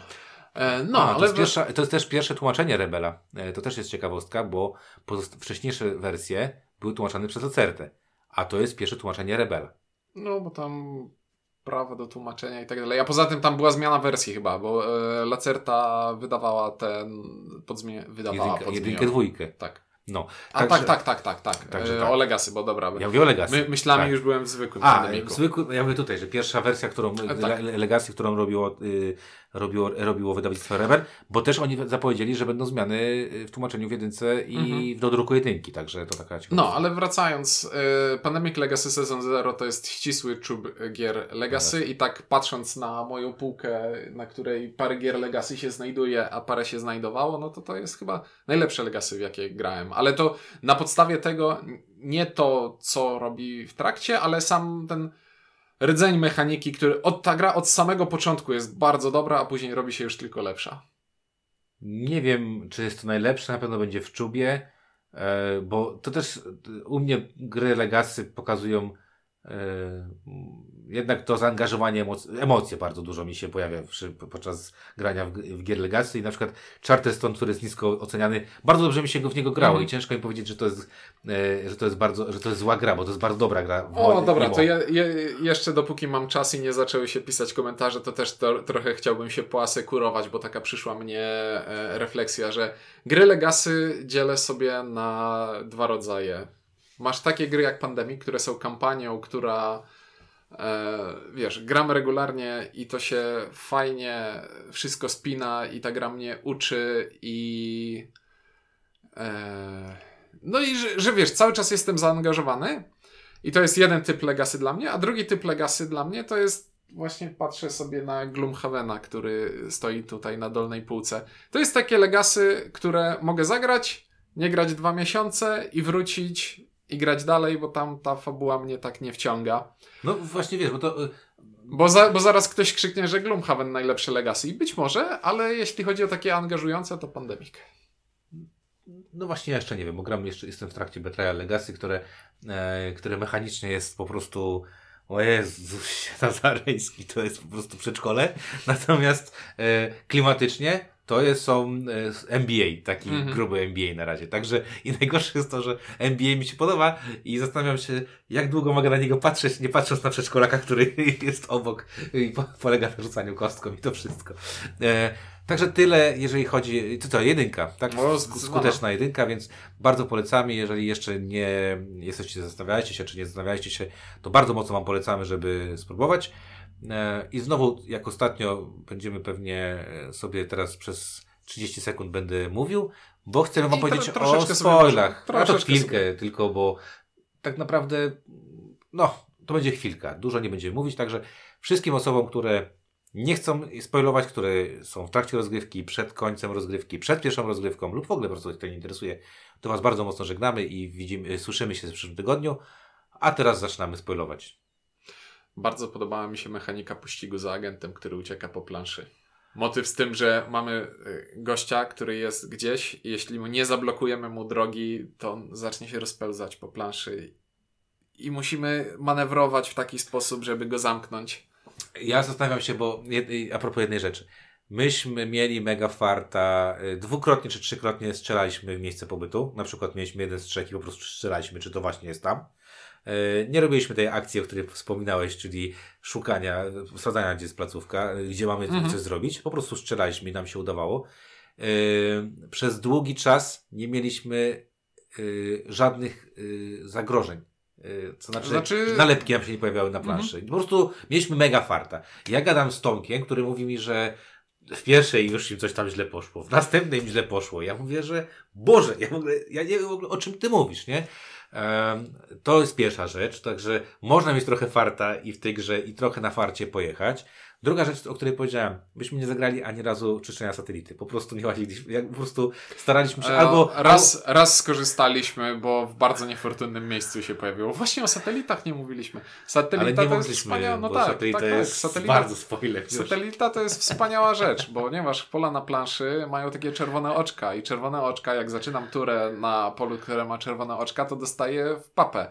B: E, no, A,
A: ale to jest, pierwsza, to jest też pierwsze tłumaczenie Rebela. E, to też jest ciekawostka, bo wcześniejsze wersje były tłumaczone przez Lacertę. A to jest pierwsze tłumaczenie Rebela.
B: No, bo tam prawa do tłumaczenia i tak dalej. A poza tym tam była zmiana wersji chyba, bo e, Lacerta wydawała ten podzmie... wydawała
A: jedynkę, jedynkę, dwójkę.
B: Tak.
A: No.
B: A
A: Także-
B: tak, tak, tak, tak, tak.
A: Także
B: E,
A: tak.
B: O Legacy, bo dobra.
A: Ja mówię o Legacy.
B: My, myślami
A: Tak.
B: już byłem w zwykłym
A: A,
B: pandemiku.
A: zwykły, ja mówię tutaj, że pierwsza wersja, którą,
B: tak.
A: le, Legacy, którą robiło, y, robiło, robiło wydawnictwo Rebel, bo też oni zapowiedzieli, że będą zmiany y, w tłumaczeniu w jedynce i w dodruku jedynki, także to taka ciekawa.
B: Mhm. No, ale wracając, y, Pandemic Legacy Season Zero to jest ścisły czub gier Legacy i tak patrząc na moją półkę, na której parę gier Legacy się znajduje, a parę się znajdowało, no to to jest chyba najlepsze Legacy, w jakie grałem. Ale to na podstawie tego, nie to, co robi w trakcie, ale sam ten rdzeń mechaniki, który od, ta gra od samego początku jest bardzo dobra, a później robi się już tylko lepsza.
A: Nie wiem, czy jest to najlepsze, na pewno będzie w czubie, e, bo to też u mnie gry Legacy pokazują e, jednak to zaangażowanie, emoc- emocje bardzo dużo mi się pojawia przy, podczas grania w, w gier Legacy i na przykład Charterstone, który jest nisko oceniany, bardzo dobrze mi się go w niego grało
B: Mhm.
A: i ciężko mi powiedzieć, że to jest, e, że to jest bardzo, że to jest zła gra, bo to jest bardzo dobra gra.
B: O, dobra, to ja, ja, jeszcze dopóki mam czas i nie zaczęły się pisać komentarze, to też to, trochę chciałbym się poasekurować, bo taka przyszła mnie e, refleksja, że gry Legacy dzielę sobie na dwa rodzaje. Masz takie gry jak Pandemic, które są kampanią, która wiesz, gram regularnie i to się fajnie wszystko spina i ta gra mnie uczy i e, no i że, że wiesz, cały czas jestem zaangażowany i to jest jeden typ Legacy dla mnie, a drugi typ Legacy dla mnie to jest właśnie patrzę sobie na Gloomhavena, który stoi tutaj na dolnej półce. To jest takie Legacy, które mogę zagrać, nie grać dwa miesiące i wrócić i grać dalej, bo tam ta fabuła mnie tak nie wciąga.
A: No właśnie wiesz, bo to... e,
B: Bo, za, bo zaraz ktoś krzyknie, że Gloomhaven najlepsze Legacy. Być może, ale jeśli chodzi o takie angażujące, to Pandemic.
A: No właśnie, ja jeszcze nie wiem, bo gram jeszcze, jestem w trakcie Betrayal Legacy, które, e, które mechanicznie jest po prostu o Jezus, <laughs> Nazareński to jest po prostu przedszkole. Natomiast e, klimatycznie to jest, są e, NBA, taki
B: Mhm.
A: gruby NBA na razie. Także i najgorsze jest to, że NBA mi się podoba i zastanawiam się, jak długo mogę na niego patrzeć, nie patrząc na przedszkolaka, który <laughs> jest obok i po, polega na rzucaniu kostką i to wszystko. E, Także tyle, jeżeli chodzi, to co, jedynka, tak?
B: No.
A: Skuteczna jedynka, więc bardzo polecamy, jeżeli jeszcze nie jesteście, zastanawiacie się, czy nie zastanawiacie się, to bardzo mocno Wam polecamy, żeby spróbować. E, I znowu, jak ostatnio, będziemy pewnie e, sobie teraz przez 30 sekund będę mówił, bo chcę Wam powiedzieć o
B: sobie
A: spoilach. A to chwilkę
B: sobie.
A: tylko, bo tak naprawdę, no, to będzie chwilka. Dużo nie będziemy mówić, także wszystkim osobom, które nie chcą spoilować, które są w trakcie rozgrywki, przed końcem rozgrywki, przed pierwszą rozgrywką lub w ogóle po prostu ich to nie interesuje, to Was bardzo mocno żegnamy i widzimy, słyszymy się w przyszłym tygodniu. A teraz zaczynamy spoilować.
B: Bardzo podobała mi się mechanika pościgu za agentem, który ucieka po planszy. Motyw z tym, że mamy y, gościa, który jest gdzieś i jeśli mu nie zablokujemy mu drogi, to on zacznie się rozpełzać po planszy i musimy manewrować w taki sposób, żeby go zamknąć.
A: Ja zastanawiam się, bo jed- a propos jednej rzeczy. Myśmy mieli mega farta, y, dwukrotnie czy trzykrotnie strzelaliśmy w miejsce pobytu. Na przykład mieliśmy jeden strzech i po prostu strzelaliśmy, czy to właśnie jest tam. Y, Nie robiliśmy tej akcji, o której wspominałeś, czyli szukania, sprawdzania, gdzie jest placówka, gdzie mamy
B: Mhm.
A: coś zrobić. Po prostu strzelaliśmy i nam się udawało. Y, Przez długi czas nie mieliśmy y, żadnych zagrożeń. Co znaczy,
B: Znaczy-
A: nalepki nam się nie pojawiały na planszy. Po prostu mieliśmy mega farta. Ja gadam z Tomkiem, który mówi mi, że w pierwszej już im coś tam źle poszło, w następnej im źle poszło. Ja mówię, że Boże, ja, w ogóle, ja nie wiem w ogóle o czym ty mówisz, nie? To jest pierwsza rzecz, także można mieć trochę farta i w tej grze i trochę na farcie pojechać. Druga rzecz, o której powiedziałem, byśmy nie zagrali ani razu czyszczenia satelity. Po prostu nie łaziliśmy, po prostu staraliśmy się
B: E,
A: albo...
B: raz, raz skorzystaliśmy, bo w bardzo niefortunnym miejscu się pojawiło. Właśnie o satelitach nie mówiliśmy. Satelita
A: nie
B: to jest wspaniała, no
A: bo
B: tak,
A: satelita
B: tak, tak.
A: jest
B: Satelita,
A: bardzo spoiler. już.
B: Satelita to jest wspaniała rzecz, ponieważ pola na planszy mają takie czerwone oczka i czerwone oczka, jak zaczynam turę na polu, które ma czerwone oczka, to dostaję w papę.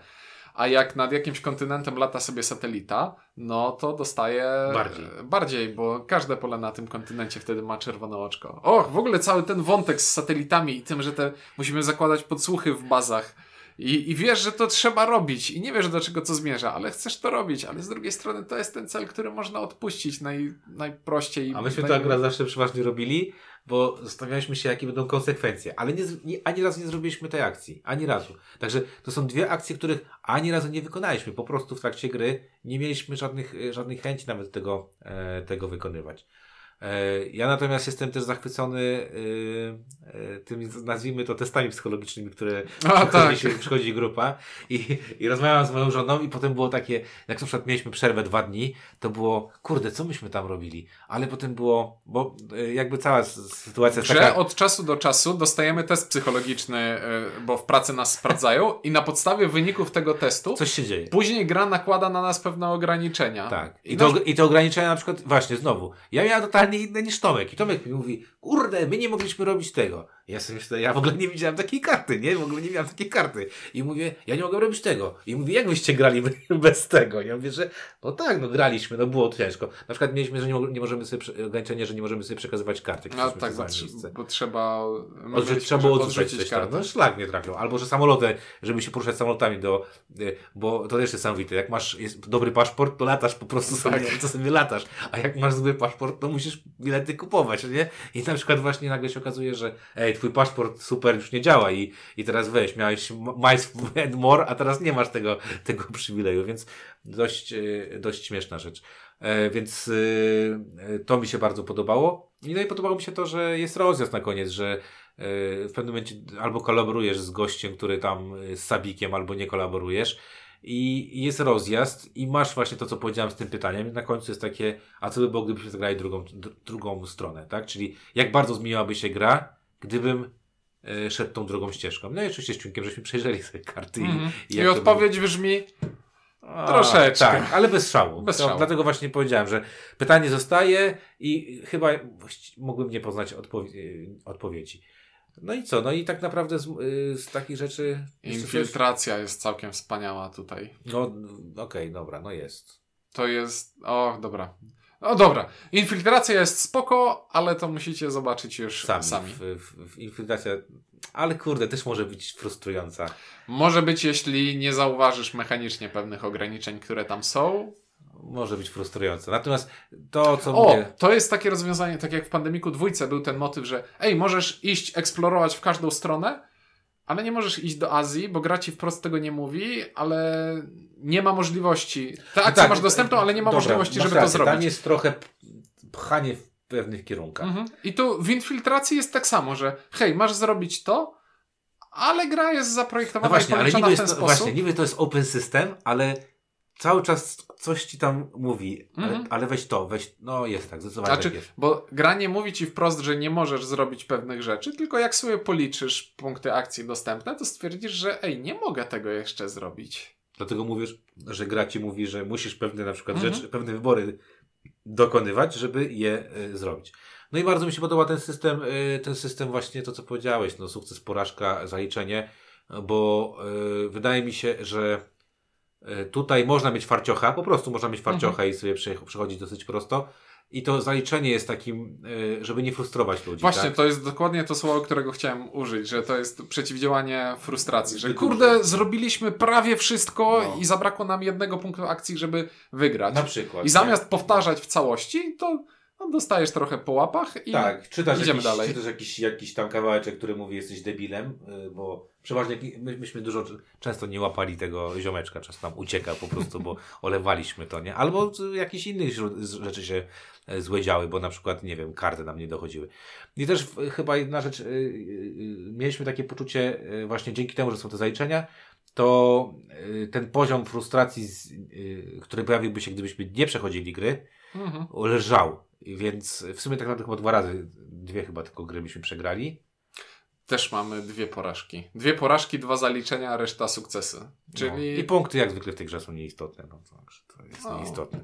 B: A jak nad jakimś kontynentem lata sobie satelita, no to dostaje
A: Bardziej.
B: bardziej, bo każde pole na tym kontynencie wtedy ma czerwone oczko. Och, w ogóle cały ten wątek z satelitami i tym, że te musimy zakładać podsłuchy w bazach I, I wiesz, że to trzeba robić i nie wiesz do czego to zmierza, ale chcesz to robić, ale z drugiej strony to jest ten cel, który można odpuścić naj, najprościej.
A: A myśmy
B: naj...
A: to akurat zawsze przeważnie robili, bo zastanawialiśmy się, jakie będą konsekwencje, ale nie, nie, ani razu nie zrobiliśmy tej akcji. Ani razu. Także to są dwie akcje, których ani razu nie wykonaliśmy. Po prostu w trakcie gry nie mieliśmy żadnych, żadnych chęci nawet tego, e, tego wykonywać. E, ja natomiast jestem też zachwycony e, e, tymi, nazwijmy to, testami psychologicznymi, które <laughs>
B: A,
A: przychodzi,
B: tak.
A: się, przychodzi grupa i, i rozmawiałam z moją żoną i potem było takie, jak na przykład mieliśmy przerwę dwa dni, to było, kurde, co myśmy tam robili? Ale potem było, bo jakby cała sytuacja jest
B: Że
A: taka...
B: od czasu do czasu dostajemy test psychologiczny, bo w pracy nas sprawdzają i na podstawie wyników tego testu
A: Coś się dzieje.
B: później gra nakłada na nas pewne ograniczenia.
A: Tak. I
B: I
A: to,
B: nasz...
A: I to ograniczenia na przykład, właśnie znowu, ja miałem totalnie inne niż Tomek. I Tomek mi mówi, kurde, my nie mogliśmy robić tego. Ja sobie myślę, ja w ogóle nie widziałem takiej karty, nie? W ogóle nie miałem takiej karty. I mówię, ja nie mogę robić tego. I mówi, jak wyście grali <laughs> bez tego? Ja mówię, że no tak, no graliśmy, no było ciężko. Na przykład mieliśmy, że nie, nie możemy sobie, ograniczenie, że nie możemy sobie przekazywać karty.
B: No tak, bo, bo trzeba...
A: Odrzuć,
B: mieć-
A: trzeba było odrzucić coś tam.
B: kartę.
A: No szlak nie trafił. Albo, że samoloty, żeby się poruszać samolotami do, y, bo to też jest samowite. Jak masz dobry paszport, to latasz po prostu sobie,
B: Tak.
A: to sobie latasz. A jak masz zły paszport, to musisz bilety kupować, nie? I na przykład właśnie nagle się okazuje, że ej, twój paszport super już nie działa i, i teraz weź, miałeś mice and more, a teraz nie masz tego, <laughs> tego przywileju, więc dość, y, dość śmieszna rzecz. E, więc y, to mi się bardzo podobało. I no i podobało mi się to, że jest rozjazd na koniec, że w pewnym momencie albo kolaborujesz z gościem, który tam z Sabikiem, albo nie kolaborujesz. I jest rozjazd i masz właśnie to, co powiedziałem z tym pytaniem. Na końcu jest takie, a co by było, gdybyśmy zagrali drugą, dr- drugą stronę, tak? Czyli jak bardzo zmieniłaby się gra, gdybym y, szedł tą drugą ścieżką. No i oczywiście z Ciunkiem, żeśmy przejrzeli sobie karty i,
B: I,
A: jak to
B: odpowiedź brzmi,
A: a,
B: Troszeczkę.
A: Tak, ale bez szału.
B: Bez
A: To
B: szału.
A: Dlatego właśnie powiedziałem, że pytanie zostaje i chyba mógłbym nie poznać odpowie- odpowiedzi. No i co? No i tak naprawdę z, y, z takich rzeczy... coś?
B: infiltracja jest całkiem wspaniała tutaj.
A: No okej, dobra, no jest.
B: To jest. O, dobra. O, dobra. Infiltracja jest spoko, ale to musicie zobaczyć już
A: Sami.
B: sami.
A: W, w, w infiltracja... Ale kurde, też może być frustrująca.
B: Może być, jeśli nie zauważysz mechanicznie pewnych ograniczeń, które tam są.
A: Może być frustrująca. Natomiast to, co
B: O,
A: mówię...
B: to jest takie rozwiązanie, tak jak w Pandemiku dwójce był ten motyw, że ej, możesz iść eksplorować w każdą stronę, ale nie możesz iść do Azji, bo gra ci wprost tego nie mówi, ale nie ma możliwości. Tę akcję
A: tak,
B: masz dostępną, ale nie ma
A: dobra,
B: możliwości, żeby
A: rację,
B: to
A: Tam
B: zrobić.
A: jest trochę pchanie w pewnych kierunkach.
B: Mhm. I tu w infiltracji jest tak samo, że hej, masz zrobić to, ale gra jest
A: No
B: zaprojektowana
A: właśnie,
B: i
A: ale niby
B: w ten
A: jest,
B: sposób.
A: właśnie, niby to jest open system, ale cały czas coś ci tam mówi, ale,
B: Mhm.
A: ale weź to, weź, no jest tak, zdecydowanie
B: Znaczy,
A: tak jest.
B: bo gra nie mówi ci wprost, że nie możesz zrobić pewnych rzeczy, tylko jak sobie policzysz punkty akcji dostępne, to stwierdzisz, że ej, nie mogę tego jeszcze zrobić.
A: Dlatego mówisz, że gra ci mówi, że musisz pewne na przykład
B: Mhm.
A: rzeczy, pewne wybory dokonywać, żeby je y, zrobić. No i bardzo mi się podoba ten system, y, ten system właśnie to, co powiedziałeś, no sukces, porażka, zaliczenie, bo y, wydaje mi się, że tutaj można mieć farciocha, po prostu można mieć farciocha i sobie przechodzi przechodzić dosyć prosto. I to zaliczenie jest takim, y, żeby nie frustrować ludzi.
B: Właśnie,
A: tak?
B: to jest dokładnie to słowo, którego chciałem użyć, że to jest przeciwdziałanie frustracji, że kurde, zrobiliśmy prawie wszystko
A: No.
B: i zabrakło nam jednego punktu akcji, żeby wygrać.
A: Na przykład.
B: I zamiast powtarzać w całości, to no, dostajesz trochę po łapach i
A: Tak, czytasz,
B: idziemy
A: jakiś,
B: dalej.
A: czytasz jakiś, jakiś tam kawałeczek, który mówi jesteś debilem, y, bo przeważnie my, myśmy dużo, często nie łapali tego ziomeczka, czas nam ucieka po prostu, bo <laughs> olewaliśmy to, nie? Albo z jakichś innych źró- z- rzeczy się e, złe działy, bo na przykład, nie wiem, karty nam nie dochodziły. I też chyba jedna rzecz, y, y, mieliśmy takie poczucie właśnie dzięki temu, że są te zaliczenia, to ten poziom frustracji, który pojawiłby się, gdybyśmy nie przechodzili gry,
B: Mhm.
A: leżał. Więc w sumie tak naprawdę chyba dwa razy, dwie chyba tylko gry byśmy przegrali.
B: Też mamy dwie porażki. Dwie porażki, dwa zaliczenia, a reszta sukcesy. Czyli
A: No. I punkty jak zwykle w tej grze są nieistotne. No, to, to jest
B: O.
A: nieistotne.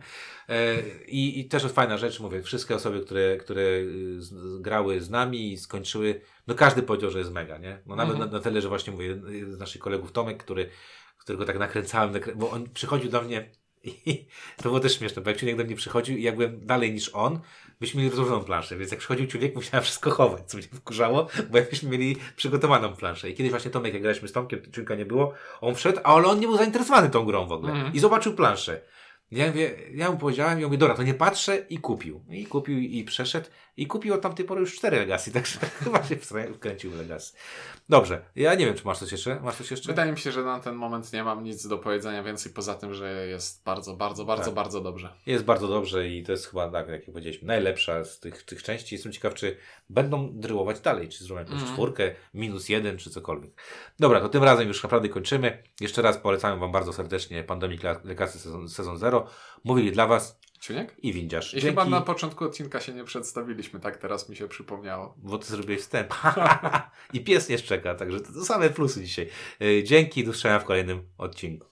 A: E, i, I też jest fajna rzecz, mówię, wszystkie osoby, które, które y, z, grały z nami i skończyły, no każdy powiedział, że jest mega, nie? No nawet
B: Mhm.
A: na, na tyle, że właśnie mówię, y, z naszych kolegów Tomek, który, którego tak nakręcałem, nakrę... bo on przychodził do mnie I to było też śmieszne, bo jak Ciuniek do mnie przychodził i jak byłem dalej niż on, byśmy mieli rozłożoną planszę, więc jak przychodził Ciuniek, musiałem wszystko chować, co mnie wkurzało, bo jakbyśmy mieli przygotowaną planszę. I kiedyś właśnie Tomek, jak graliśmy z Tomkiem, Ciunka nie było, on wszedł, ale on nie był zainteresowany tą grą w ogóle.
B: Mhm.
A: I zobaczył planszę. Ja, mówię, ja mu powiedziałem i on mówi, dobra, to nie patrzę i kupił. I kupił i przeszedł i kupił od tamtej pory już cztery Legacy, <laughs> także chyba się wkręcił w Legacy. Dobrze, ja nie wiem, czy masz coś jeszcze? Masz coś jeszcze?
B: Wydaje mi się, że na ten moment nie mam nic do powiedzenia więcej poza tym, że jest bardzo, bardzo, bardzo,
A: Tak.
B: bardzo dobrze.
A: Jest bardzo dobrze i to jest chyba, tak jak powiedzieliśmy, najlepsza z tych, tych części. Jestem ciekaw, czy będą dryłować dalej, czy zrobią jakąś
B: Mhm.
A: czwórkę, minus jeden, czy cokolwiek. Dobra, to tym razem już naprawdę kończymy. Jeszcze raz polecamy Wam bardzo serdecznie Pandemic Le- Legacy sezon, sezon 0. Mówili dla Was
B: Ciuniek?
A: i Windziarz.
B: I chyba na początku odcinka się nie przedstawiliśmy, tak teraz mi się przypomniało.
A: Bo Ty zrobiłeś wstęp. <laughs> I pies nie szczeka, także to, to same plusy dzisiaj. Yy, Dzięki, do w kolejnym odcinku.